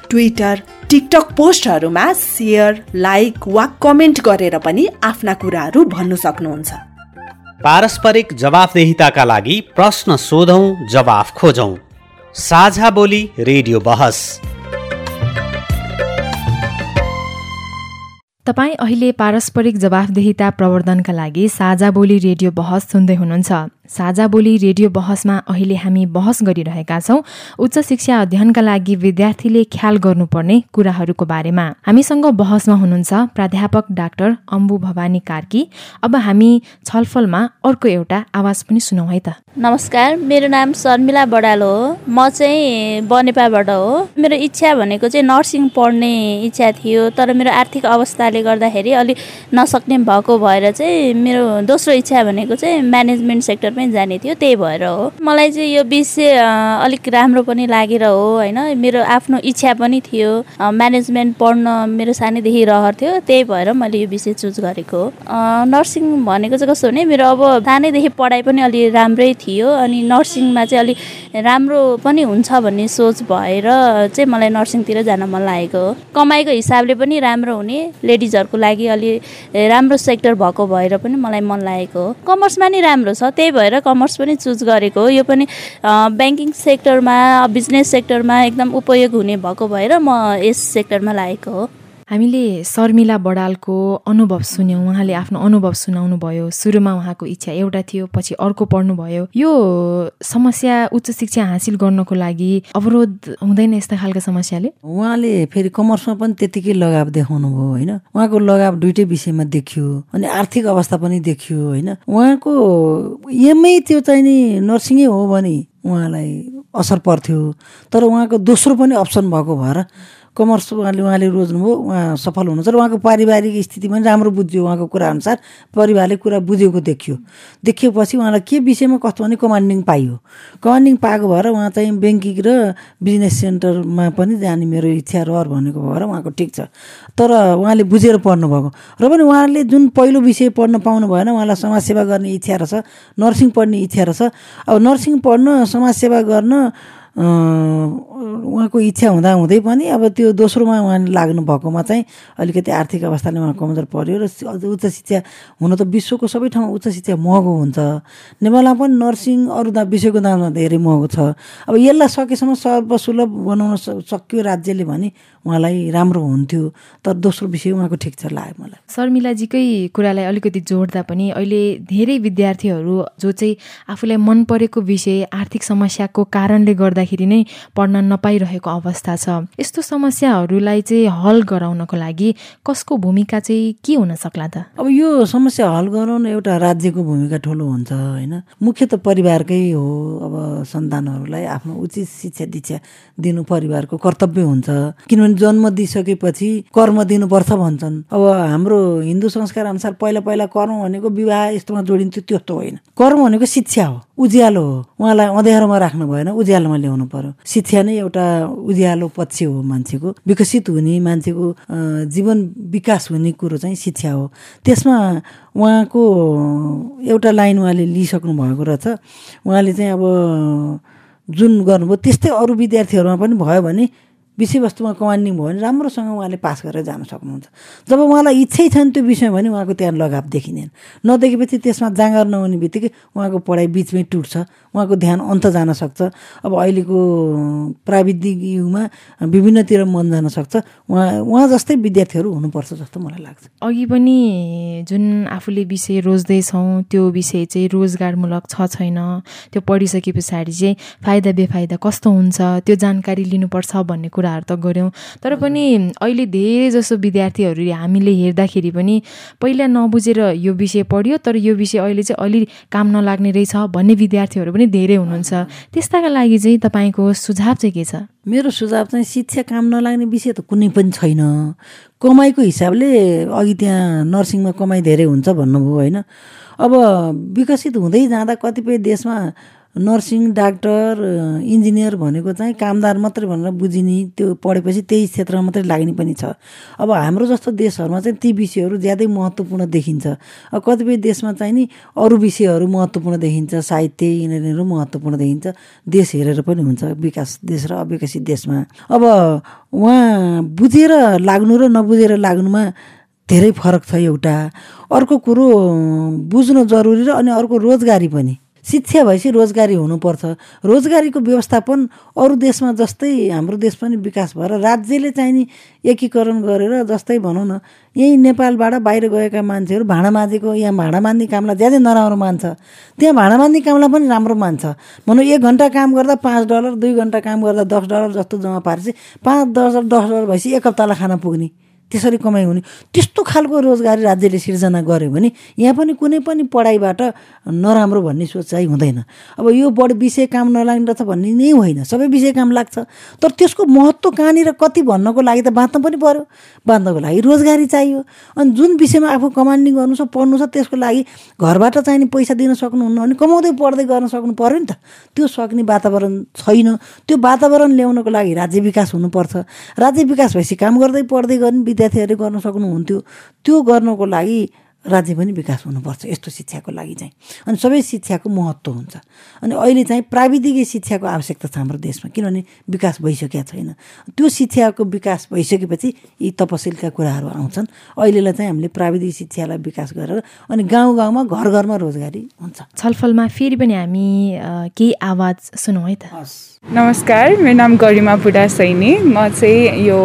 ट्विटर टिकटक पोस्टहरूमा सेयर लाइक वा कमेन्ट गरेर पनि आफ्ना कुराहरू भन्नु सक्नुहुन्छ। पारस्परिक जवाफदेहिताका लागि प्रश्न सोधौँ जवाफ खोजौँ। साझा बोली रेडियो बहस। तपाईँ अहिले पारस्परिक जवाफदेहिता प्रवर्धनका लागि साझा बोली रेडियो बहस सुन्दै हुनुहुन्छ। साझा बोली रेडियो बहसमा अहिले हामी बहस गरिरहेका छौँ। उच्च शिक्षा अध्ययनका लागि विद्यार्थीले ख्याल गर्नुपर्ने कुराहरूको बारेमा। हामीसँग बहसमा हुनुहुन्छ प्राध्यापक डाक्टर अम्बु भवानी कार्की। अब हामी छलफलमा अर्को एउटा आवाज पनि सुनौँ है त। नमस्कार मेरो नाम शर्मिला बडाल हो। म चाहिँ बनेपाबाट हो। मेरो इच्छा भनेको चाहिँ नर्सिङ पढ्ने इच्छा थियो तर मेरो आर्थिक अवस्थाले गर्दाखेरि अलिक नसक्ने भएको भएर चाहिँ मेरो दोस्रो इच्छा भनेको चाहिँ म्यानेजमेन्ट सेक्टरमै जाने थियो त्यही भएर हो। मलाई चाहिँ यो विषय अलिक राम्रो पनि लागेर हो होइन। मेरो आफ्नो इच्छा पनि थियो। म्यानेजमेन्ट पढ्न मेरो सानैदेखि रहर थियो त्यही भएर मैले यो विषय चुज गरेको हो। नर्सिङ भनेको चाहिँ कस्तो भने मेरो अब सानैदेखि पढाइ पनि अलि राम्रै थियो अनि नर्सिङमा चाहिँ अलिक राम्रो पनि हुन्छ भन्ने सोच भएर चाहिँ मलाई नर्सिङतिर जान मन लागेको हो। कमाइको हिसाबले पनि राम्रो हुने लेडिजहरूको लागि अलि राम्रो सेक्टर भएको भएर पनि मलाई मन लागेको हो। कमर्समा नि राम्रो छ त्यही भएर कमर्स पनि चुज गरेको हो। यो पनि ब्याङ्किङ सेक्टरमा बिजनेस सेक्टरमा एकदम उपयोग हुने भएको भएर म यस सेक्टरमा लागेको हो। हामीले शर्मिला बडालको अनुभव सुन्यौँ। उहाँले आफ्नो अनुभव सुनाउनु भयो। सुरुमा उहाँको इच्छा एउटा थियो पछि अर्को पढ्नुभयो। यो समस्या उच्च शिक्षा हासिल गर्नको लागि अवरोध हुँदैन यस्ता खालका समस्याले? उहाँले फेरि कमर्समा पनि त्यतिकै लगाव देखाउनु भयो होइन? उहाँको लगाव दुइटै विषयमा देखियो अनि आर्थिक अवस्था पनि देखियो होइन? उहाँको एमै त्यो चाहिँ नि नर्सिङै हो भने उहाँलाई असर पर्थ्यो। तर उहाँको दोस्रो पनि अप्सन भएको भएर कमर्स उहाँले उहाँले रोज्नुभयो उहाँ सफल हुनुहुन्छ। र उहाँको पारिवारिक स्थिति पनि राम्रो बुझ्यो उहाँको कुराअनुसार परिवारले कुरा बुझेको देखियो। देखिएपछि उहाँलाई के विषयमा कस्तो भने कमान्डिङ पाइयो। कमान्डिङ पाएको भएर उहाँ चाहिँ ब्याङ्किङ र बिजनेस सेन्टरमा पनि जाने मेरो इच्छा रहर भनेको भएर उहाँको ठिक छ। तर उहाँले बुझेर पढ्नुभएको। र पनि उहाँले जुन पहिलो विषय पढ्न पाउनु भएन उहाँलाई समाजसेवा गर्ने इच्छा रहेछ नर्सिङ पढ्ने इच्छा रहेछ। अब नर्सिङ पढ्न समाजसेवा गर्न उहाँको इच्छा हुँदा हुँदै पनि अब त्यो दोस्रोमा उहाँले लाग्नु भएकोमा चाहिँ अलिकति आर्थिक अवस्थाले उहाँ कमजोर पऱ्यो र उच्च शिक्षा हुन त विश्वको सबै ठाउँमा उच्च शिक्षा महँगो हुन्छ। नेपालमा पनि नर्सिङ अरू दा विषयको दाममा धेरै महँगो छ। अब यसलाई सकेसम्म सर्वसुलभ बनाउन सक्यो राज्यले भने उहाँलाई राम्रो हुन्थ्यो। तर दोस्रो विषय उहाँको ठिक छ लाग्यो मलाई। शर्मिलाजीकै कुरालाई अलिकति जोड्दा पनि अहिले धेरै विद्यार्थीहरू जो चाहिँ आफूलाई मन परेको विषय आर्थिक समस्याको कारणले गर्दाखेरि नै पढ्न नपाइरहेको अवस्था छ। यस्तो समस्याहरूलाई चाहिँ हल गराउनको लागि कसको भूमिका चाहिँ के हुन सक्ला त? अब यो समस्या हल गराउन एउटा राज्यको भूमिका ठुलो हुन्छ होइन? मुख्य त परिवारकै हो। अब सन्तानहरूलाई आफ्नो उचित शिक्षा दीक्षा दिनु परिवारको कर्तव्य हुन्छ। किनभने जन्म दिइसकेपछि कर्म दिनुपर्छ भन्छन्। अब हाम्रो हिन्दू संस्कार अनुसार पहिला पहिला कर्म भनेको विवाह यस्तोमा जोडिन्थ्यो त्यस्तो होइन। कर्म भनेको शिक्षा हो उज्यालो हो। उहाँलाई अँध्यारोमा राख्नु भएन उज्यालोमा ल्याउनु पर्यो। शिक्षा नै एउटा उज्यालो पक्ष हो मान्छेको। विकसित हुने मान्छेको जीवन विकास हुने कुरो चाहिँ शिक्षा हो। त्यसमा उहाँको एउटा लाइन उहाँले लिइसक्नु भएको रहेछ। उहाँले चाहिँ अब जुन गर्नुभयो त्यस्तै अरू विद्यार्थीहरूमा पनि भयो भने विषयवस्तुमा कमान्डिङ भयो भने राम्रोसँग उहाँले पास गरेर जान सक्नुहुन्छ। जब उहाँलाई इच्छै छैन त्यो विषयमा भने उहाँको त्यहाँ लगाव देखिँदैन। नदेखेपछि त्यसमा जाँगर नहुने बित्तिकै उहाँको पढाइ बिचमै टुट्छ उहाँको ध्यान अन्त जान सक्छ। अब अहिलेको प्राविधिक युगमा विभिन्नतिर मन जान सक्छ। उहाँ उहाँ जस्तै विद्यार्थीहरू हुनुपर्छ जस्तो मलाई लाग्छ। अघि पनि जुन आफूले विषय रोज्दैछौँ त्यो विषय चाहिँ रोजगारमूलक छ छैन। त्यो पढिसके पछाडि चाहिँ फाइदा बेफाइदा कस्तो हुन्छ त्यो जानकारी लिनुपर्छ भन्ने कुराहरू त गऱ्यौँ तर पनि अहिले धेरै जसो विद्यार्थीहरूले हामीले हेर्दाखेरि पनि पहिला नबुझेर यो विषय पढ्यो तर यो विषय अहिले चाहिँ अलि काम नलाग्ने रहेछ भन्ने विद्यार्थीहरू पनि धेरै हुनुहुन्छ। त्यस्ताका लागि चाहिँ तपाईँको सुझाव चाहिँ के छ? मेरो सुझाव चाहिँ शिक्षा काम नलाग्ने विषय त कुनै पनि छैन। कमाइको हिसाबले अघि त्यहाँ नर्सिङमा कमाइ धेरै हुन्छ भन्नुभयो होइन? अब विकसित हुँदै जाँदा कतिपय देशमा नर्सिङ डाक्टर इन्जिनियर भनेको चाहिँ कामदार मात्रै भनेर बुझिने त्यो पढेपछि त्यही क्षेत्रमा मात्रै लाग्ने पनि छ। अब हाम्रो जस्तो देशहरूमा चाहिँ ती विषयहरू ज्यादै महत्त्वपूर्ण देखिन्छ। कतिपय देशमा चाहिँ नि अरू विषयहरू महत्त्वपूर्ण देखिन्छ साहित्य यिनीहरू महत्त्वपूर्ण देखिन्छ। देश हेरेर पनि हुन्छ विकास देश र अविकसित देशमा। अब उहाँ बुझेर लाग्नु र नबुझेर लाग्नुमा धेरै फरक छ एउटा। अर्को कुरो बुझ्नु जरुरी र अनि अर्को रोजगारी पनि। शिक्षा भएपछि रोजगारी हुनुपर्छ। रोजगारीको व्यवस्थापन अरू देशमा जस्तै हाम्रो देश पनि विकास भएर राज्यले चाहिने एकीकरण गरेर जस्तै भनौँ न यहीँ नेपालबाट बाहिर गएका मान्छेहरू भाँडा माझेको यहाँ भाँडा मान्ने कामलाई ज्यादै नराम्रो मान्छ। त्यहाँ भाँडा मान्ने कामलाई पनि राम्रो मान्छ। भनौँ एक घन्टा काम गर्दा पाँच डलर दुई घन्टा काम गर्दा दस डलर जस्तो जम्मा पारेपछि पाँच दस दस डलर भएपछि एक हप्तालाई खाना पुग्ने। त्यसरी कमाइ हुने। त्यस्तो खालको रोजगारी राज्यले सिर्जना गर्यो भने यहाँ पनि कुनै पनि पढाइबाट नराम्रो भन्ने सोच चाहिँ हुँदैन। अब यो बढी विषय काम नलाग्दछ भन्ने नै होइन। सबै विषय काम लाग्छ। तर त्यसको महत्त्व कहाँनिर कति भन्नको लागि त बाँच्नु पनि पऱ्यो बाँच्नको लागि रोजगारी चाहियो। अनि जुन विषयमा आफू कमान्डिङ गर्नु छ पढ्नु छ त्यसको लागि घरबाट चाहिने पैसा दिन सक्नुहुन्न भने कमाउँदै पढ्दै गर्न सक्नु पऱ्यो नि त। त्यो सक्ने वातावरण छैन। त्यो वातावरण ल्याउनको लागि राज्य विकास हुनुपर्छ। राज्य विकास भएपछि काम गर्दै पढ्दै गर्ने विद्यार्थीहरूले गर्न सक्नुहुन्थ्यो। त्यो गर्नको लागि राज्य पनि विकास हुनुपर्छ यस्तो शिक्षाको लागि चाहिँ। अनि सबै शिक्षाको महत्त्व हुन्छ। अनि अहिले चाहिँ प्राविधिक शिक्षाको आवश्यकता छ हाम्रो देशमा किनभने विकास भइसकेका छैन। त्यो शिक्षाको विकास भइसकेपछि यी तपसिलका कुराहरू आउँछन्। अहिलेलाई चाहिँ हामीले प्राविधिक शिक्षालाई विकास गरेर अनि गाउँ गाउँमा घर घरमा रोजगारी हुन्छ। छलफलमा फेरि पनि हामी केही आवाज सुनौँ है त। नमस्कार मेरो नाम गरिमा बुढा सैनी। म चाहिँ यो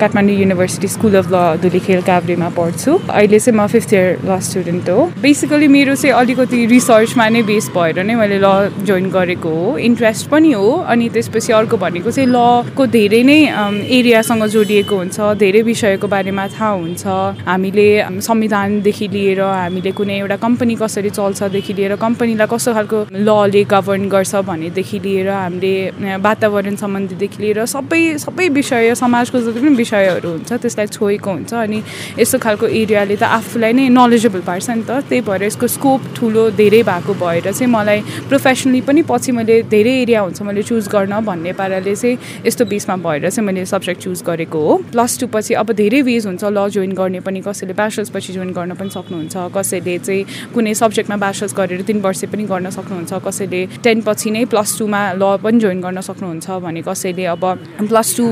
काठमाडौँ युनिभर्सिटी स्कुल अफ ल धुलीखेल काभ्रेमा पढ्छु। अहिले चाहिँ म फिफ्थ इयर ल स्टुडेन्ट हो. बेसिकली मेरो चाहिँ अलिकति रिसर्चमा नै बेस भएर नै मैले ल जोइन गरेको हो. इन्ट्रेस्ट पनि हो अनि त्यसपछि अर्को भनेको चाहिँ लको धेरै नै एरियासँग जोडिएको हुन्छ धेरै विषयको बारेमा थाहा हुन्छ. हामीले संविधानदेखि लिएर हामीले कुनै एउटा कम्पनी कसरी चल्छदेखि लिएर कम्पनीलाई कस्तो खालको लले गभर्न गर्छ भनेदेखि लिएर हामीले वातावरण सम्बन्धीदेखि लिएर सबै सबै विषय समाजको जति पनि विषयहरू हुन्छ त्यसलाई छोएको हुन्छ अनि यस्तो खालको एरियाले त आफूलाई नै नलेजेबल पार्छ नि त त्यही भएर यसको स्कोप ठुलो धेरै भएको भएर चाहिँ मलाई प्रोफेसनली पनि पछि मैले धेरै एरिया हुन्छ मैले चुज गर्न भन्ने पाराले चाहिँ यस्तो बिचमा भएर चाहिँ मैले सब्जेक्ट चुज गरेको हो। प्लस टू पछि अब धेरै वेज हुन्छ ल जोइन गर्ने पनि कसैले ब्याचलर्स पछि जोइन गर्न पनि सक्नुहुन्छ कसैले चाहिँ कुनै सब्जेक्टमा ब्याचलर्स गरेर तिन वर्ष पनि गर्न सक्नुहुन्छ कसैले टेन पछि नै प्लस टूमा ल पनि जोइन गर्न सक्नुहुन्छ भने कसैले अब प्लस टू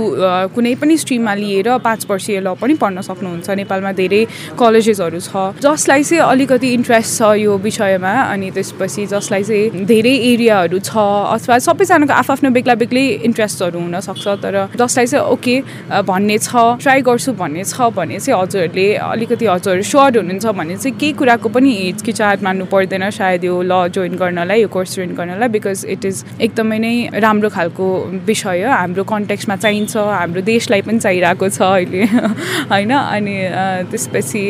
कुनै पनि स्ट्रिममा लिएर पाँच वर्षीय ल पनि पढ्न सक्नुहुन्छ। नेपालमा धेरै कलेजेसहरू छ जसलाई चाहिँ अलिकति इन्ट्रेस्ट छ यो विषयमा अनि त्यसपछि जसलाई चाहिँ धेरै एरियाहरू छ अथवा सबैजनाको आफ्नो बेग्ला बेग्लै इन्ट्रेस्टहरू हुनसक्छ तर जसलाई चाहिँ ओके भन्ने छ ट्राई गर्छु भन्ने छ भने चाहिँ हजुरहरूले अलिकति हजुरहरू स्योर हुनुहुन्छ भने चाहिँ केही कुराको पनि हिचकिचाहट मान्नु पर्दैन सायद यो ल जोइन गर्नलाई यो कोर्स जोइन गर्नलाई बिकज इट इज एकदमै नै राम्रो खालको विषय हाम्रो कन्टेक्समा चाहिन्छ हाम्रो देशलाई पनि चाहिरहेको छ अहिले <laughs> होइन? अनि त्यसपछि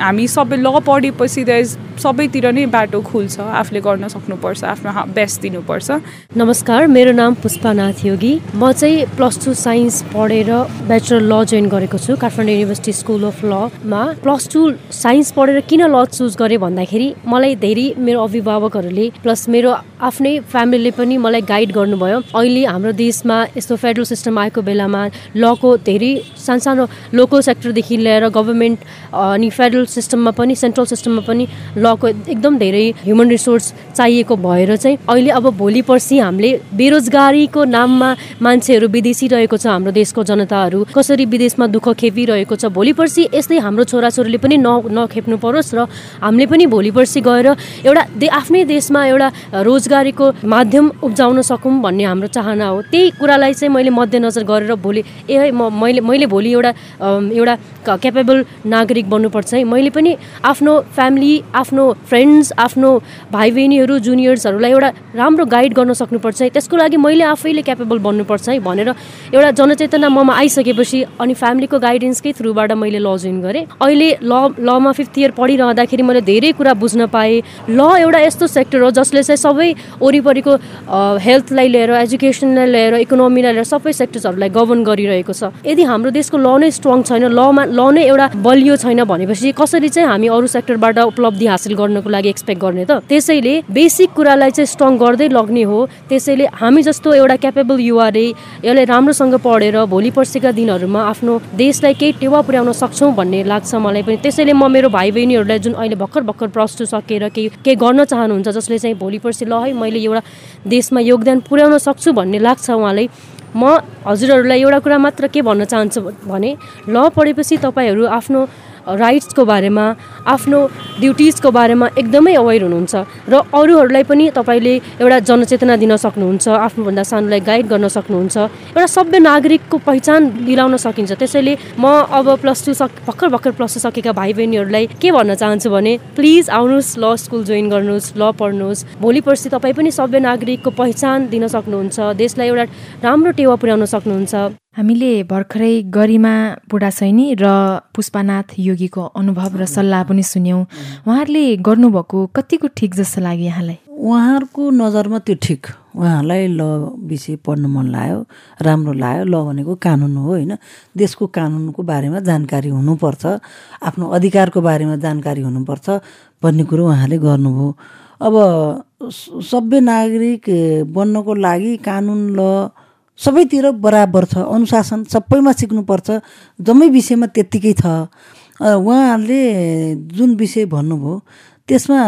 हामी सबै ल पढेपछि द सबैतिर नै बाटो खुल्छ आफूले गर्न सक्नुपर्छ आफ्नो बेस्ट दिनुपर्छ। नमस्कार मेरो नाम पुष्पानाथ योगी। म चाहिँ प्लस टू साइन्स पढेर ब्याचलर ल जोइन गरेको छु काठमाडौँ युनिभर्सिटी स्कुल अफ लमा प्लस टू साइन्स पढेर किन ल चुज गरेँ भन्दाखेरि मलाई धेरै मेरो अभिभावकहरूले प्लस मेरो आफ्नै फ्यामिलीले पनि मलाई गाइड गर्नुभयो। अहिले हाम्रो देशमा यस्तो फेडरल सिस्टम आएको बेलामा लको धेरै सानसानो लोकल सेक्टरदेखि लिएर गभर्मेन्ट अनि फेडरल सिस्टममा पनि सेन्ट्रल सिस्टममा पनि लको एकदम धेरै ह्युमन रिसोर्स चाहिएको भएर चाहिँ अहिले अब भोलि पर्सि हामीले बेरोजगारीको नाममा मान्छेहरू विदेशी रहेको छ हाम्रो देशको जनताहरू। कसरी विदेशमा दुःख खेपिरहेको छ भोलि पर्सि यस्तै हाम्रो छोराछोरीले पनि न नखेप्नु परोस् र हामीले पनि भोलि पर्सि गएर एउटा दे आफ्नै देशमा एउटा रोजगारीको माध्यम उब्जाउन सकौँ भन्ने हाम्रो चाहना हो। त्यही कुरालाई चाहिँ मैले मध्यनजर गरेर भोलि ए मैले मैले भोलि एउटा एउटा क्यापेबल नागरिक बन्नुपर्छ है। मैले पनि आफ्नो फ्यामिली आफ्नो फ्रेन्ड्स आफ्नो भाइ बहिनीहरू जुनियर्सहरूलाई एउटा राम्रो गाइड गर्न सक्नुपर्छ है। त्यसको लागि मैले आफैले क्यापेबल बन्नुपर्छ है भनेर एउटा जनचेतना ममा आइसकेपछि अनि फ्यामिलीको गाइडेन्सकै थ्रुबाट मैले ल जोइन गरेँ। अहिले ल लमा फिफ्थ इयर पढिरहँदाखेरि मैले धेरै कुरा बुझ्न पाएँ। ल एउटा यस्तो सेक्टर हो जसले चाहिँ सबै वरिपरिको हेल्थलाई लिएर एजुकेसनलाई लिएर इकोनोमीलाई लिएर सबै सेक्टर्सहरूलाई गभर्न गरिरहेको छ। यदि हाम्रो देशको ल नै स्ट्रङ छैन लमा ल नै एउटा बलियो छैन भनेपछि कसरी चाहिँ हामी अरू सेक्टरबाट उपलब्धि हासिल गर्नको लागि एक्सपेक्ट गर्ने त। त्यसैले बेसिक कुरालाई चाहिँ स्ट्रङ गर्दै लग्ने हो। त्यसैले हामी जस्तो एउटा क्यापेबल युवाले यसलाई राम्रोसँग पढेर भोलि पर्सिका दिनहरूमा आफ्नो देशलाई केही टेवा पुर्याउन सक्छौँ भन्ने लाग्छ मलाई पनि। त्यसैले म मेरो भाइ बहिनीहरूलाई जुन अहिले भर्खर भर्खर प्लस टू सकेर केही केही गर्न चाहनुहुन्छ जसले चाहिँ भोलि पर्सि ल है मैले एउटा देशमा योगदान पुर्याउन सक्छु भन्ने लाग्छ उहाँलाई। म हजुरहरूलाई एउटा कुरा मात्र के भन्न चाहन्छु भने ल पढेपछि तपाईँहरू आफ्नो राइट्सको बारेमा आफ्नो ड्युटिजको बारेमा एकदमै अवेर हुनुहुन्छ र अरूहरूलाई पनि तपाईँले एउटा जनचेतना दिन सक्नुहुन्छ आफ्नोभन्दा सानोलाई गाइड गर्न सक्नुहुन्छ एउटा सभ्य नागरिकको पहिचान दिलाउन सकिन्छ। त्यसैले म अब प्लस टू सक भर्खर भर्खर प्लस टू सकेका भाइ बहिनीहरूलाई के भन्न चाहन्छु भने प्लिज आउनुहोस् ल स्कुल जोइन गर्नुहोस् ल पढ्नुहोस्। भोलि पर्सि तपाईँ पनि सभ्य नागरिकको पहिचान दिन सक्नुहुन्छ देशलाई एउटा राम्रो टेवा पुर्याउन सक्नुहुन्छ। हामीले भर्खरै गरिमा बुढासैनी र पुष्पनाथ योगीको अनुभव र सल्लाह पनि सुन्यौँ। उहाँहरूले गर्नुभएको कतिको ठिक जस्तो लाग्यो यहाँलाई? उहाँहरूको नजरमा त्यो ठिक। उहाँहरूलाई ल विषय पढ्नु मन लाग्यो राम्रो लाग्यो। ल भनेको कानुन हो होइन? देशको कानुनको बारेमा जानकारी हुनुपर्छ आफ्नो अधिकारको बारेमा जानकारी हुनुपर्छ भन्ने कुरो उहाँले गर्नुभयो। अब सभ्य नागरिक बन्नको लागि कानुन ल सबैतिर बराबर छ अनुशासन सबैमा सिक्नुपर्छ जम्मै विषयमा त्यत्तिकै छ। उहाँहरूले जुन विषय भन्नुभयो त्यसमा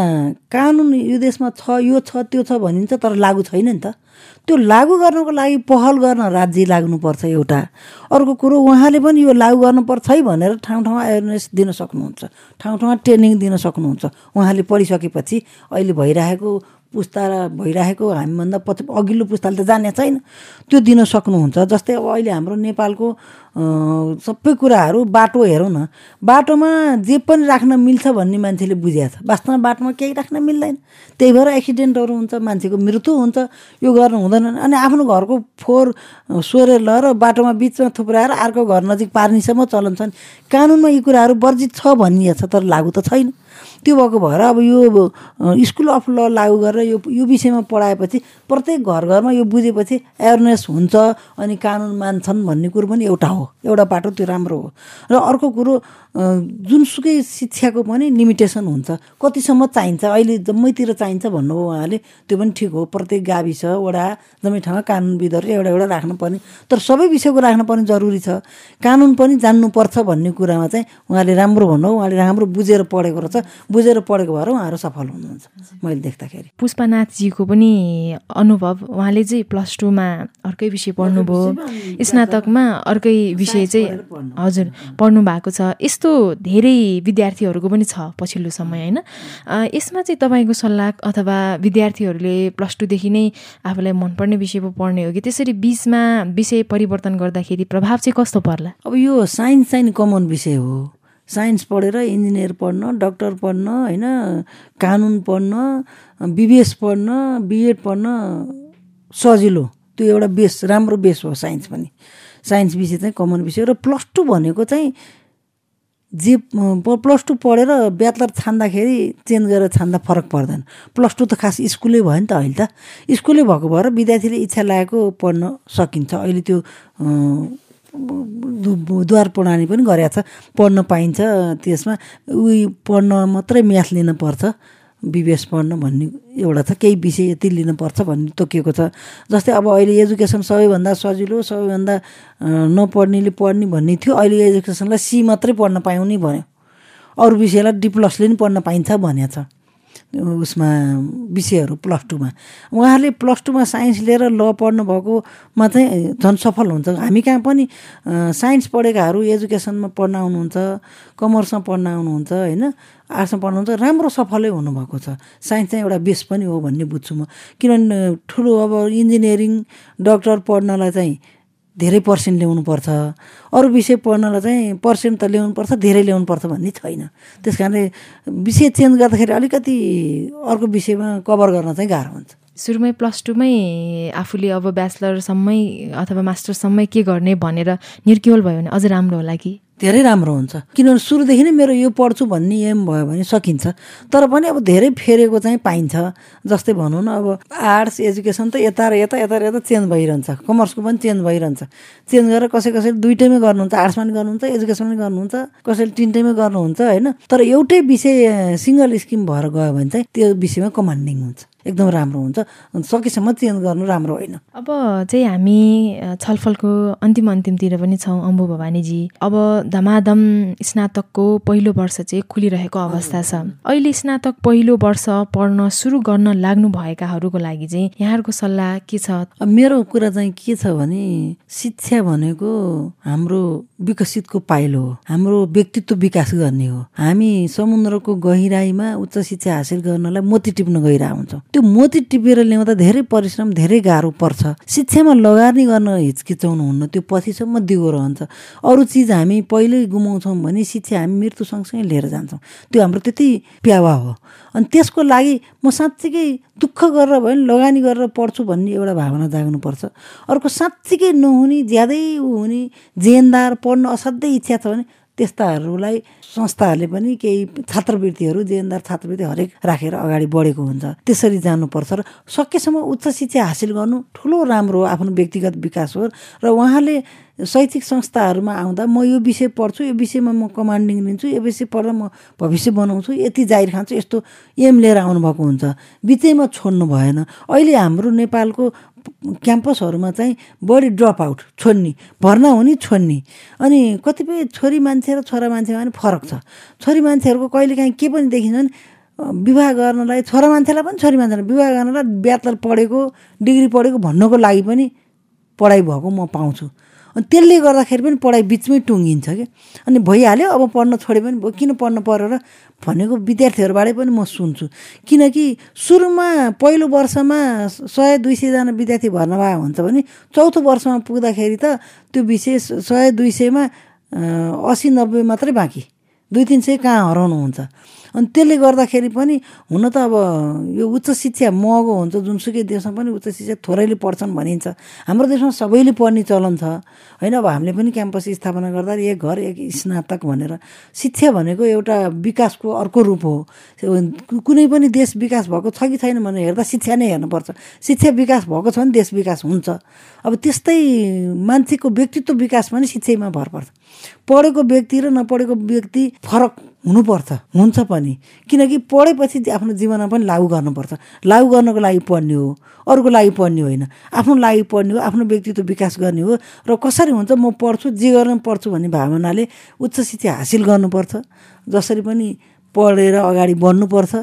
कानुन यो देशमा छ यो छ त्यो छ भनिन्छ तर लागु छैन नि त। त्यो लागु गर्नको लागि पहल गर्न राज्य लाग्नुपर्छ एउटा। अर्को कुरो उहाँले पनि यो लागु गर्नुपर्छ है भनेर ठाउँ ठाउँमा एवेरनेस दिन सक्नुहुन्छ ठाउँ ठाउँमा ट्रेनिङ दिन सक्नुहुन्छ। उहाँले पढिसकेपछि अहिले भइरहेको पुस्ता भइरहेको हामीभन्दा पछि अघिल्लो पुस्ताले त जाने छैन। त्यो दिन सक्नुहुन्छ। जस्तै अब अहिले हाम्रो नेपालको सबै कुराहरू बाटो हेरौँ न। बाटोमा जे पनि राख्न मिल्छ भन्ने मान्छेले बुझेको छ। वास्तवमा बाटोमा केही राख्न मिल्दैन। त्यही भएर एक्सिडेन्टहरू हुन्छ मान्छेको मृत्यु हुन्छ। यो गर्नु हुँदैन। अनि आफ्नो घरको फोहोर सोरेर लगेर बाटोमा बिचमा थुप्राएर अर्को घर नजिक पार्नेसम्म चलन छन् कानुनमा यी कुराहरू वर्जित छ भनिएको छ तर लागु त छैन। त्यो भएको भएर अब यो स्कुल अफ ल लागु गरेर यो यो विषयमा पढाएपछि प्रत्येक घर घरमा यो बुझेपछि एवेरनेस हुन्छ अनि कानुन मान्छन् भन्ने कुरो पनि एउटा हो। एउटा बाटो त्यो राम्रो हो। र अर्को कुरो जुनसुकै शिक्षाको पनि लिमिटेसन हुन्छ। कतिसम्म चाहिन्छ? अहिले जम्मैतिर चाहिन्छ भन्नुभयो उहाँले त्यो पनि ठिक हो। प्रत्येक गाविस वडा जम्मै ठाउँमा कानुनविदहरू एउटा एउटा राख्नुपर्ने। तर सबै विषयको राख्नुपर्ने जरुरी छ। कानुन पनि जान्नुपर्छ भन्ने कुरामा चाहिँ उहाँले राम्रो भन्नु उहाँले राम्रो बुझेर पढेको रहेछ। बुझेर पढेको भएर उहाँहरू सफल हुनुहुन्छ। मैले देख्दाखेरि। पुष्पनाथजीको पनि अनुभव उहाँले चाहिँ प्लस टूमा अर्कै विषय पढ्नुभयो। स्नातकमा अर्कै विषय चाहिँ हजुर पढ्नु भएको छ। यस्तो धेरै विद्यार्थीहरूको पनि छ पछिल्लो समय होइन? यसमा चाहिँ तपाईँको सल्लाह अथवा विद्यार्थीहरूले प्लस टूदेखि नै आफूलाई मनपर्ने विषय पो पढ्ने हो कि? त्यसरी बिचमा विषय परिवर्तन गर्दाखेरि प्रभाव चाहिँ कस्तो पर्ला? अब यो साइन्स चाहिँ कमन विषय हो। साइन्स पढेर इन्जिनियर पढ्न डक्टर पढ्न होइन कानुन पढ्न बिबिएस पढ्न बिएड पढ्न सजिलो। त्यो एउटा बेस राम्रो बेस हो साइन्स पनि। साइन्स विषय चाहिँ कमन विषय र प्लस टू भनेको चाहिँ जे प्लस टू पढेर ब्याचलर छान्दाखेरि चेन्ज गरेर छान्दा फरक पर्दैन। प्लस टू त खास स्कुलै भयो नि त अहिले त। स्कुलै भएको भएर विद्यार्थीले इच्छा लागेको पढ्न सकिन्छ। अहिले त्यो द्वार प्रणाली पनि गरेको छ। पढ्न पाइन्छ त्यसमा। उयो पढ्न मात्रै म्याथ लिनुपर्छ बिबिएस पढ्न भन्ने एउटा छ। केही विषय यति लिनुपर्छ भन्ने तोकिएको छ। जस्तै अब अहिले एजुकेसन सबैभन्दा सजिलो सबैभन्दा नपढ्नेले पढ्ने भन्ने थियो। अहिले एजुकेसनलाई सी मात्रै पढ्न पाउने भन्यो। अरू विषयलाई डी प्लसले पनि पढ्न पाइन्छ भनेको छ। उसमा विषयहरू प्लस टूमा। उहाँहरूले प्लस टूमा साइन्स लिएर ल पढ्नु भएकोमा चाहिँ झन् सफल हुन्छ। हामी कहाँ पनि साइन्स पढेकाहरू एजुकेसनमा पढ्न आउनुहुन्छ कमर्समा पढ्न आउनुहुन्छ होइन? आर्ट्समा पढ्नुहुन्छ राम्रो सफलै हुनुभएको छ। साइन्स चाहिँ एउटा बेस पनि हो भन्ने बुझ्छु म। किनभने ठुलो अब इन्जिनियरिङ डक्टर पढ्नलाई चाहिँ धेरै पर्सेन्ट ल्याउनुपर्छ। अरू विषय पढ्नलाई चाहिँ पर्सेन्ट त ल्याउनुपर्छ धेरै ल्याउनुपर्छ भन्ने छैन। त्यस कारणले विषय चेन्ज गर्दाखेरि अलिकति अर्को विषयमा कभर गर्न चाहिँ गाह्रो हुन्छ। सुरुमै प्लस टूमै आफूले अब ब्याचलरसम्मै अथवा मास्टरसम्मै के गर्ने भनेर निर्क्योल भयो भने अझ राम्रो होला कि? धेरै राम्रो हुन्छ। किनभने सुरुदेखि नै मेरो यो पढ्छु भन्ने एम भयो भने सकिन्छ। तर पनि अब धेरै फेरेको चाहिँ पाइन्छ। जस्तै भनौँ न अब आर्ट्स एजुकेसन त यता र यता यता र यता चेन्ज भइरहन्छ। कमर्सको पनि चेन्ज भइरहन्छ। चेन्ज गरेर कसै कसैले दुइटैमै गर्नुहुन्छ। आर्ट्समा पनि गर्नुहुन्छ एजुकेसन पनि गर्नुहुन्छ। कसैले तिनटैमै गर्नुहुन्छ होइन? तर एउटै विषय सिङ्गल स्किम भएर गयो भने चाहिँ त्यो विषयमा कमान्डिङ हुन्छ। एकदम राम्रो हुन्छ। सकेसम्म चेन्ज गर्नु राम्रो होइन। अब चाहिँ हामी छलफलको अन्तिम अन्तिमतिर पनि छौँ अम्बु भवानीजी। अब धमाधम स्नातकको पहिलो वर्ष चाहिँ खुलिरहेको अवस्था छ। अहिले स्नातक पहिलो वर्ष पढ्न सुरु गर्न लाग्नु भएकाहरूको लागि चाहिँ यहाँहरूको सल्लाह के छ? मेरो कुरा चाहिँ के छ भने शिक्षा भनेको हाम्रो विकसितको पाइलो हो। हाम्रो व्यक्तित्व विकास गर्ने हो। हामी समुद्रको गहिराईमा उच्च शिक्षा हासिल गर्नलाई मोती टिप्न गइरहेको हुन्छौँ। त्यो मोती टिपेर ल्याउँदा धेरै परिश्रम धेरै गाह्रो पर्छ। शिक्षामा लगानी गर्न हिचकिचाउनु हुन्न त्यो पछिसम्म दिगो रहन्छ। अरू चिज हामी पहिल्यै गुमाउँछौँ भने शिक्षा हामी मृत्यु सँगसँगै लिएर जान्छौँ। त्यो हाम्रो त्यति प्यावा हो। अनि त्यसको लागि म साँच्चीकै दुःख गरेर भयो भने लगानी गरेर पढ्छु भन्ने एउटा भावना जाग्नुपर्छ। अर्को साँच्चीकै नहुने ज्यादै ऊ हुने जेनदार पढ्न असाध्यै इच्छा छ भने त्यस्ताहरूलाई संस्थाहरूले पनि केही छात्रवृत्तिहरू जेनदार छात्रवृत्ति हरेक राखेर अगाडि बढेको हुन्छ। त्यसरी जानुपर्छ र सकेसम्म उच्च शिक्षा हासिल गर्नु ठुलो राम्रो हो आफ्नो व्यक्तिगत विकास हो र उहाँले शैक्षिक संस्थाहरूमा आउँदा म यो विषय पढ्छु यो विषयमा म कमान्डिङ लिन्छु यो विषय पढ्दा म भविष्य बनाउँछु यति जाहिर खान्छु यस्तो एम लिएर आउनुभएको हुन्छ। बिचैमा छोड्नु भएन। अहिले हाम्रो नेपालको क्याम्पसहरूमा चाहिँ बढी ड्रप आउट छोड्ने भर्ना हुने छोड्ने। अनि कतिपय छोरी मान्छे र छोरा मान्छेमा पनि फरक छ। छोरी मान्छेहरूको कहिलेकाहीँ के पनि देखिन्छ भने विवाह गर्नलाई छोरा मान्छेलाई पनि छोरी मान्छेलाई विवाह गर्नलाई ब्याचलर पढेको डिग्री पढेको भन्नको लागि पनि पढाइ भएको म पाउँछु। अनि त्यसले गर्दाखेरि पनि पढाइ बिचमै टुङ्गिन्छ कि? अनि भइहाल्यो अब पढ्न छोड्यो भने किन पढ्नु पऱ्यो र भनेको विद्यार्थीहरूबाटै पनि म सुन्छु। किनकि सुरुमा पहिलो वर्षमा सय दुई सयजना विद्यार्थी भर्ना भएको हुन्छ भने चौथो वर्षमा पुग्दाखेरि त त्यो विषय सय दुई सयमा असी नब्बे मात्रै बाँकी। दुई तिन सय कहाँ हराउनुहुन्छ? अनि त्यसले गर्दाखेरि पनि हुन त अब यो उच्च शिक्षा महँगो हुन्छ जुनसुकै देशमा पनि उच्च शिक्षा थोरैले पढ्छन् भनिन्छ। हाम्रो देशमा सबैले पढ्ने चलन छ। होइन अब हामीले पनि क्याम्पस स्थापना गर्दा एक घर एक स्नातक भनेर शिक्षा भनेको एउटा विकासको अर्को रूप हो। कुनै पनि देश विकास भएको छ कि छैन भनेर हेर्दा शिक्षा नै हेर्नुपर्छ। शिक्षा विकास भएको छ भने देश विकास हुन्छ। अब त्यस्तै मान्छेको व्यक्तित्व विकास पनि शिक्षामा भर पर्छ। पढेको व्यक्ति र नपढेको व्यक्ति फरक हुनुपर्छ हुन्छ पनि। किनकि पढेपछि आफ्नो जीवनमा पनि लागु गर्नुपर्छ। लागु गर्नको लागि पढ्ने हो अरूको लागि पढ्ने होइन। आफ्नो लागि पढ्ने हो आफ्नो व्यक्तित्व विकास गर्ने हो र कसरी हुन्छ म पढ्छु जे गर्न पढ्छु भन्ने भावनाले उच्च शिक्षा हासिल गर्नुपर्छ। जसरी पनि पढेर अगाडि बढ्नुपर्छ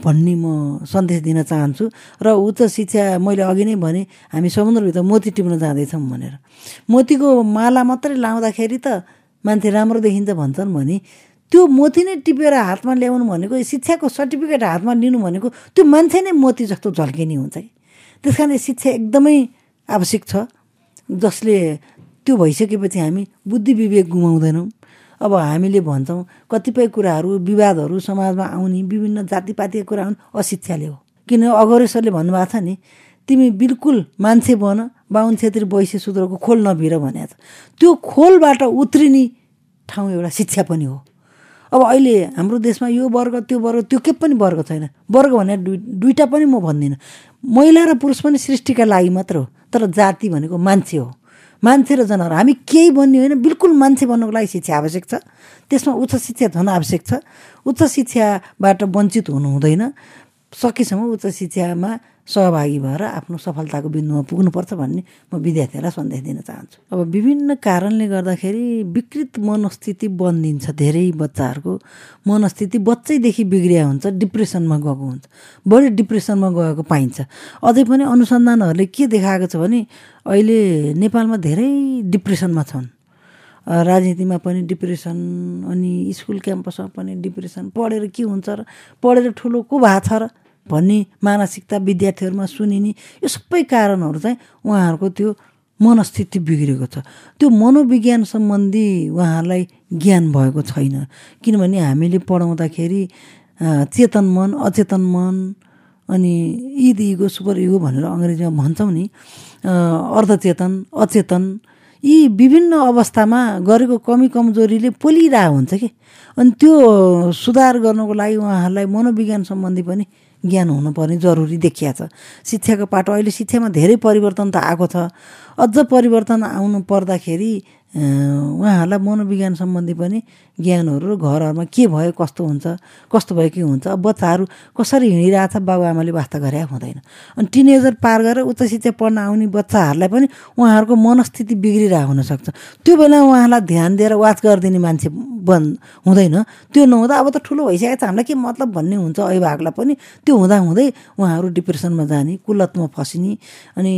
भन्ने म सन्देश दिन चाहन्छु र उच्च शिक्षा मैले अघि नै भने हामी समुद्रभित्र मोती टिप्न जाँदैछौँ भनेर। मोतीको माला मात्रै लाउँदाखेरि त मान्छे राम्रो देखिन्छ भन्छन् भने त्यो मोती नै टिपेर हातमा ल्याउनु भनेको शिक्षाको सर्टिफिकेट हातमा लिनु भनेको त्यो मान्छे नै मोती जस्तो झल्किने हुन्छ कि? त्यस कारण शिक्षा एकदमै आवश्यक छ जसले त्यो भइसकेपछि हामी बुद्धि विवेक गुमाउँदैनौँ। अब हामीले भन्छौँ कतिपय कुराहरू विवादहरू समाजमा आउने विभिन्न जातिपातीको कुरा हुन् अशिक्षाले हो। किन अगरेश्वरले भन्नुभएको छ नि तिमी बिल्कुल मान्छे बन बाहुन छेत्री वैश्य सूत्रको खोल नभिर भनेको त्यो खोलबाट उत्रिने ठाउँ एउटा शिक्षा पनि हो। अब अहिले हाम्रो देशमा यो वर्ग त्यो वर्ग त्यो के पनि वर्ग छैन। वर्ग भने दुई पनि म भन्दिनँ। महिला र पुरुष पनि सृष्टिका लागि मात्र हो तर जाति भनेको मान्छे हो। मान्छे र जनावर। हामी केही बन्ने होइन बिल्कुल मान्छे बन्नको लागि शिक्षा आवश्यक छ। त्यसमा उच्च शिक्षा झन् आवश्यक छ। उच्च शिक्षाबाट वञ्चित हुनु हुँदैन सकेसम्म उच्च शिक्षामा सहभागी भएर आफ्नो सफलताको बिन्दुमा पुग्नुपर्छ भन्ने म विद्यार्थीहरूलाई सन्देश दिन चाहन्छु। अब विभिन्न कारणले गर्दाखेरि विकृत मनस्थिति बनिदिन्छ धेरै बच्चाहरूको मनस्थिति बच्चैदेखि बिग्रिया हुन्छ डिप्रेसनमा गएको हुन्छ। बढी डिप्रेसनमा गएको पाइन्छ। अझै पनि अनुसन्धानहरूले के देखाएको छ भने अहिले नेपालमा धेरै डिप्रेसनमा छन्। राजनीतिमा पनि डिप्रेसन अनि स्कुल क्याम्पसमा पनि डिप्रेसन। पढेर के हुन्छ र? पढेर ठुलो को भएको छ र? भन्ने मानसिकता विद्यार्थीहरूमा सुनिने यो सबै कारणहरू चाहिँ उहाँहरूको त्यो मनस्थिति बिग्रेको छ। त्यो मनोविज्ञान सम्बन्धी उहाँहरूलाई ज्ञान भएको छैन। किनभने हामीले पढाउँदाखेरि चेतन मन अचेतन मन अनि इद इगो सुपर इगो भनेर अङ्ग्रेजीमा भन्छौँ नि अर्धचेतन अचेतन यी विभिन्न अवस्थामा गरेको कमी कमजोरीले पोलिरहेको हुन्छ कि। अनि त्यो सुधार गर्नको लागि उहाँहरूलाई मनोविज्ञान सम्बन्धी पनि ज्ञान हुनुपर्ने जरुरी देखिया छ। शिक्षाको पाटो अहिले शिक्षामा धेरै परिवर्तन त आएको छ। अझ परिवर्तन आउनु पर्दाखेरि उहाँहरूलाई मनोविज्ञान सम्बन्धी पनि ज्ञानहरू घरहरूमा के भयो कस्तो हुन्छ कस्तो भयो के हुन्छ अब बच्चाहरू कसरी हिँडिरहेछ बाबुआमाले वास्ता गरे हुँदैन। अनि टिनेजर पार गरेर उच्च शिक्षा पढ्न आउने बच्चाहरूलाई पनि उहाँहरूको मनस्थिति बिग्रिरहेको हुनसक्छ। त्यो बेला उहाँलाई ध्यान दिएर वाच गरिदिने मान्छे बन् हुँदैन। त्यो नहुँदा अब त ठुलो भइसकेको छ। हामीलाई के मतलब भन्ने हुन्छ अभिभावकलाई पनि? त्यो हुँदा हुँदै उहाँहरू डिप्रेसनमा जाने कुलतमा फसिने अनि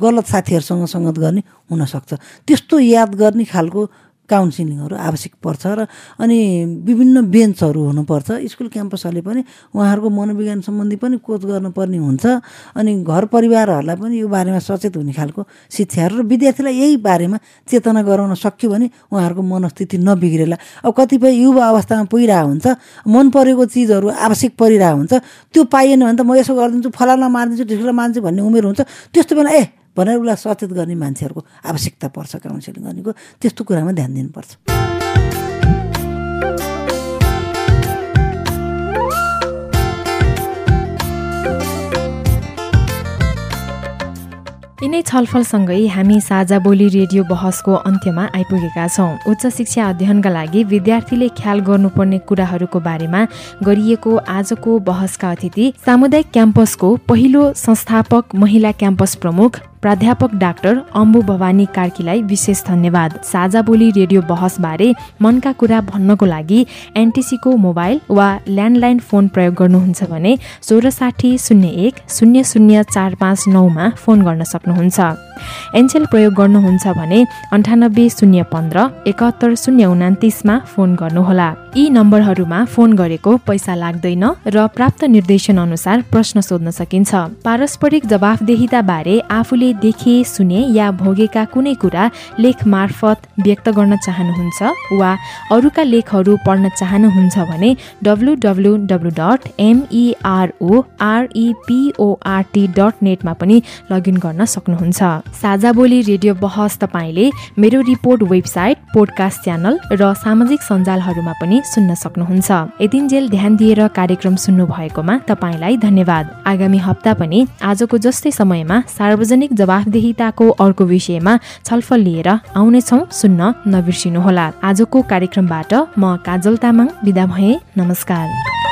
गलत साथीहरूसँग सङ्गत गर्ने हुनसक्छ। त्यस्तो याद गर्ने खालको काउन्सिलिङहरू आवश्यक पर्छ र अनि विभिन्न बेन्चहरू हुनुपर्छ। स्कुल क्याम्पसहरूले पनि उहाँहरूको मनोविज्ञान सम्बन्धी पनि कोच गर्नुपर्ने हुन्छ। अनि घर परिवारहरूलाई पनि यो बारेमा सचेत हुने खालको शिक्षाहरू र विद्यार्थीलाई यही बारेमा चेतना गराउन सक्यो भने उहाँहरूको मनस्थिति नबिग्रेला। अब कतिपय युवा अवस्थामा पुगिरहेको हुन्छ मन परेको चिजहरू आवश्यक परिरहेको हुन्छ। त्यो पाइएन भने त म यसो गरिदिन्छु फलाना मारिदिन्छु ढिस्कुला मान्छु भन्ने उमेर हुन्छ। त्यस्तो बेला ए भनेर उसलाई सचेत गर्ने मान्छेहरूको आवश्यकता पर्छ काउन्सिलिङ गर्नेको त्यस्तो कुरामा ध्यान दिनुपर्छ। यिनै छलफलसँगै हामी साझा बोली रेडियो बहसको अन्त्यमा आइपुगेका छौँ। उच्च शिक्षा अध्ययनका लागि विद्यार्थीले ख्याल गर्नुपर्ने कुराहरूको बारेमा गरिएको आजको बहसका अतिथि सामुदायिक क्याम्पसको पहिलो संस्थापक महिला क्याम्पस प्रमुख प्राध्यापक डाक्टर अम्बु भवानी कार्कीलाई विशेष धन्यवाद। साझा बोली रेडियो बहसबारे मनका कुरा भन्नको लागि एनटिसीको मोबाइल वा ल्यान्डलाइन फोन प्रयोग गर्नुहुन्छ भने सोह्र साठी शून्य एक शून्य शून्य चार पाँच नौमा फोन गर्न सक्नुहुन्छ। एनसेल प्रयोग गर्नुहुन्छ भने अन्ठानब्बे शून्य पन्ध्र एकात्तर शून्य उनातिसमा फोन गर्नुहोला। यी नम्बरहरूमा फोन गरेको पैसा लाग्दैन र प्राप्त निर्देशन अनुसार प्रश्न सोध्न सकिन्छ। पारस्परिक जवाफदेहिता बारे आफूले देखे सुने या भोगेका कुनै कुरा लेख मार्फत व्यक्त गर्न चाहनुहुन्छ वा अरूका लेखहरू पढ्न चाहनुहुन्छ भने W W W dot M E R O R E P O R T dot नेटमा पनि लगइन गर्न सक्नुहुन्छ। साझा बोली रेडियो बहस तपाईँले मेरो रिपोर्ट वेबसाइट पोडकास्ट च्यानल र सामाजिक सञ्जालहरूमा पनि सुन्न सक्नुहुन्छ। यतिन्जेल ध्यान दिएर कार्यक्रम सुन्नु भएकोमा तपाईँलाई धन्यवाद। आगामी हप्ता पनि आजको जस्तै समयमा सार्वजनिक जवाफदेहिताको अर्को विषयमा छलफल लिएर आउनेछौ सुन्न नबिर्सिनुहोला। आजको कार्यक्रमबाट म काजल तामाङ विदा भए। नमस्कार।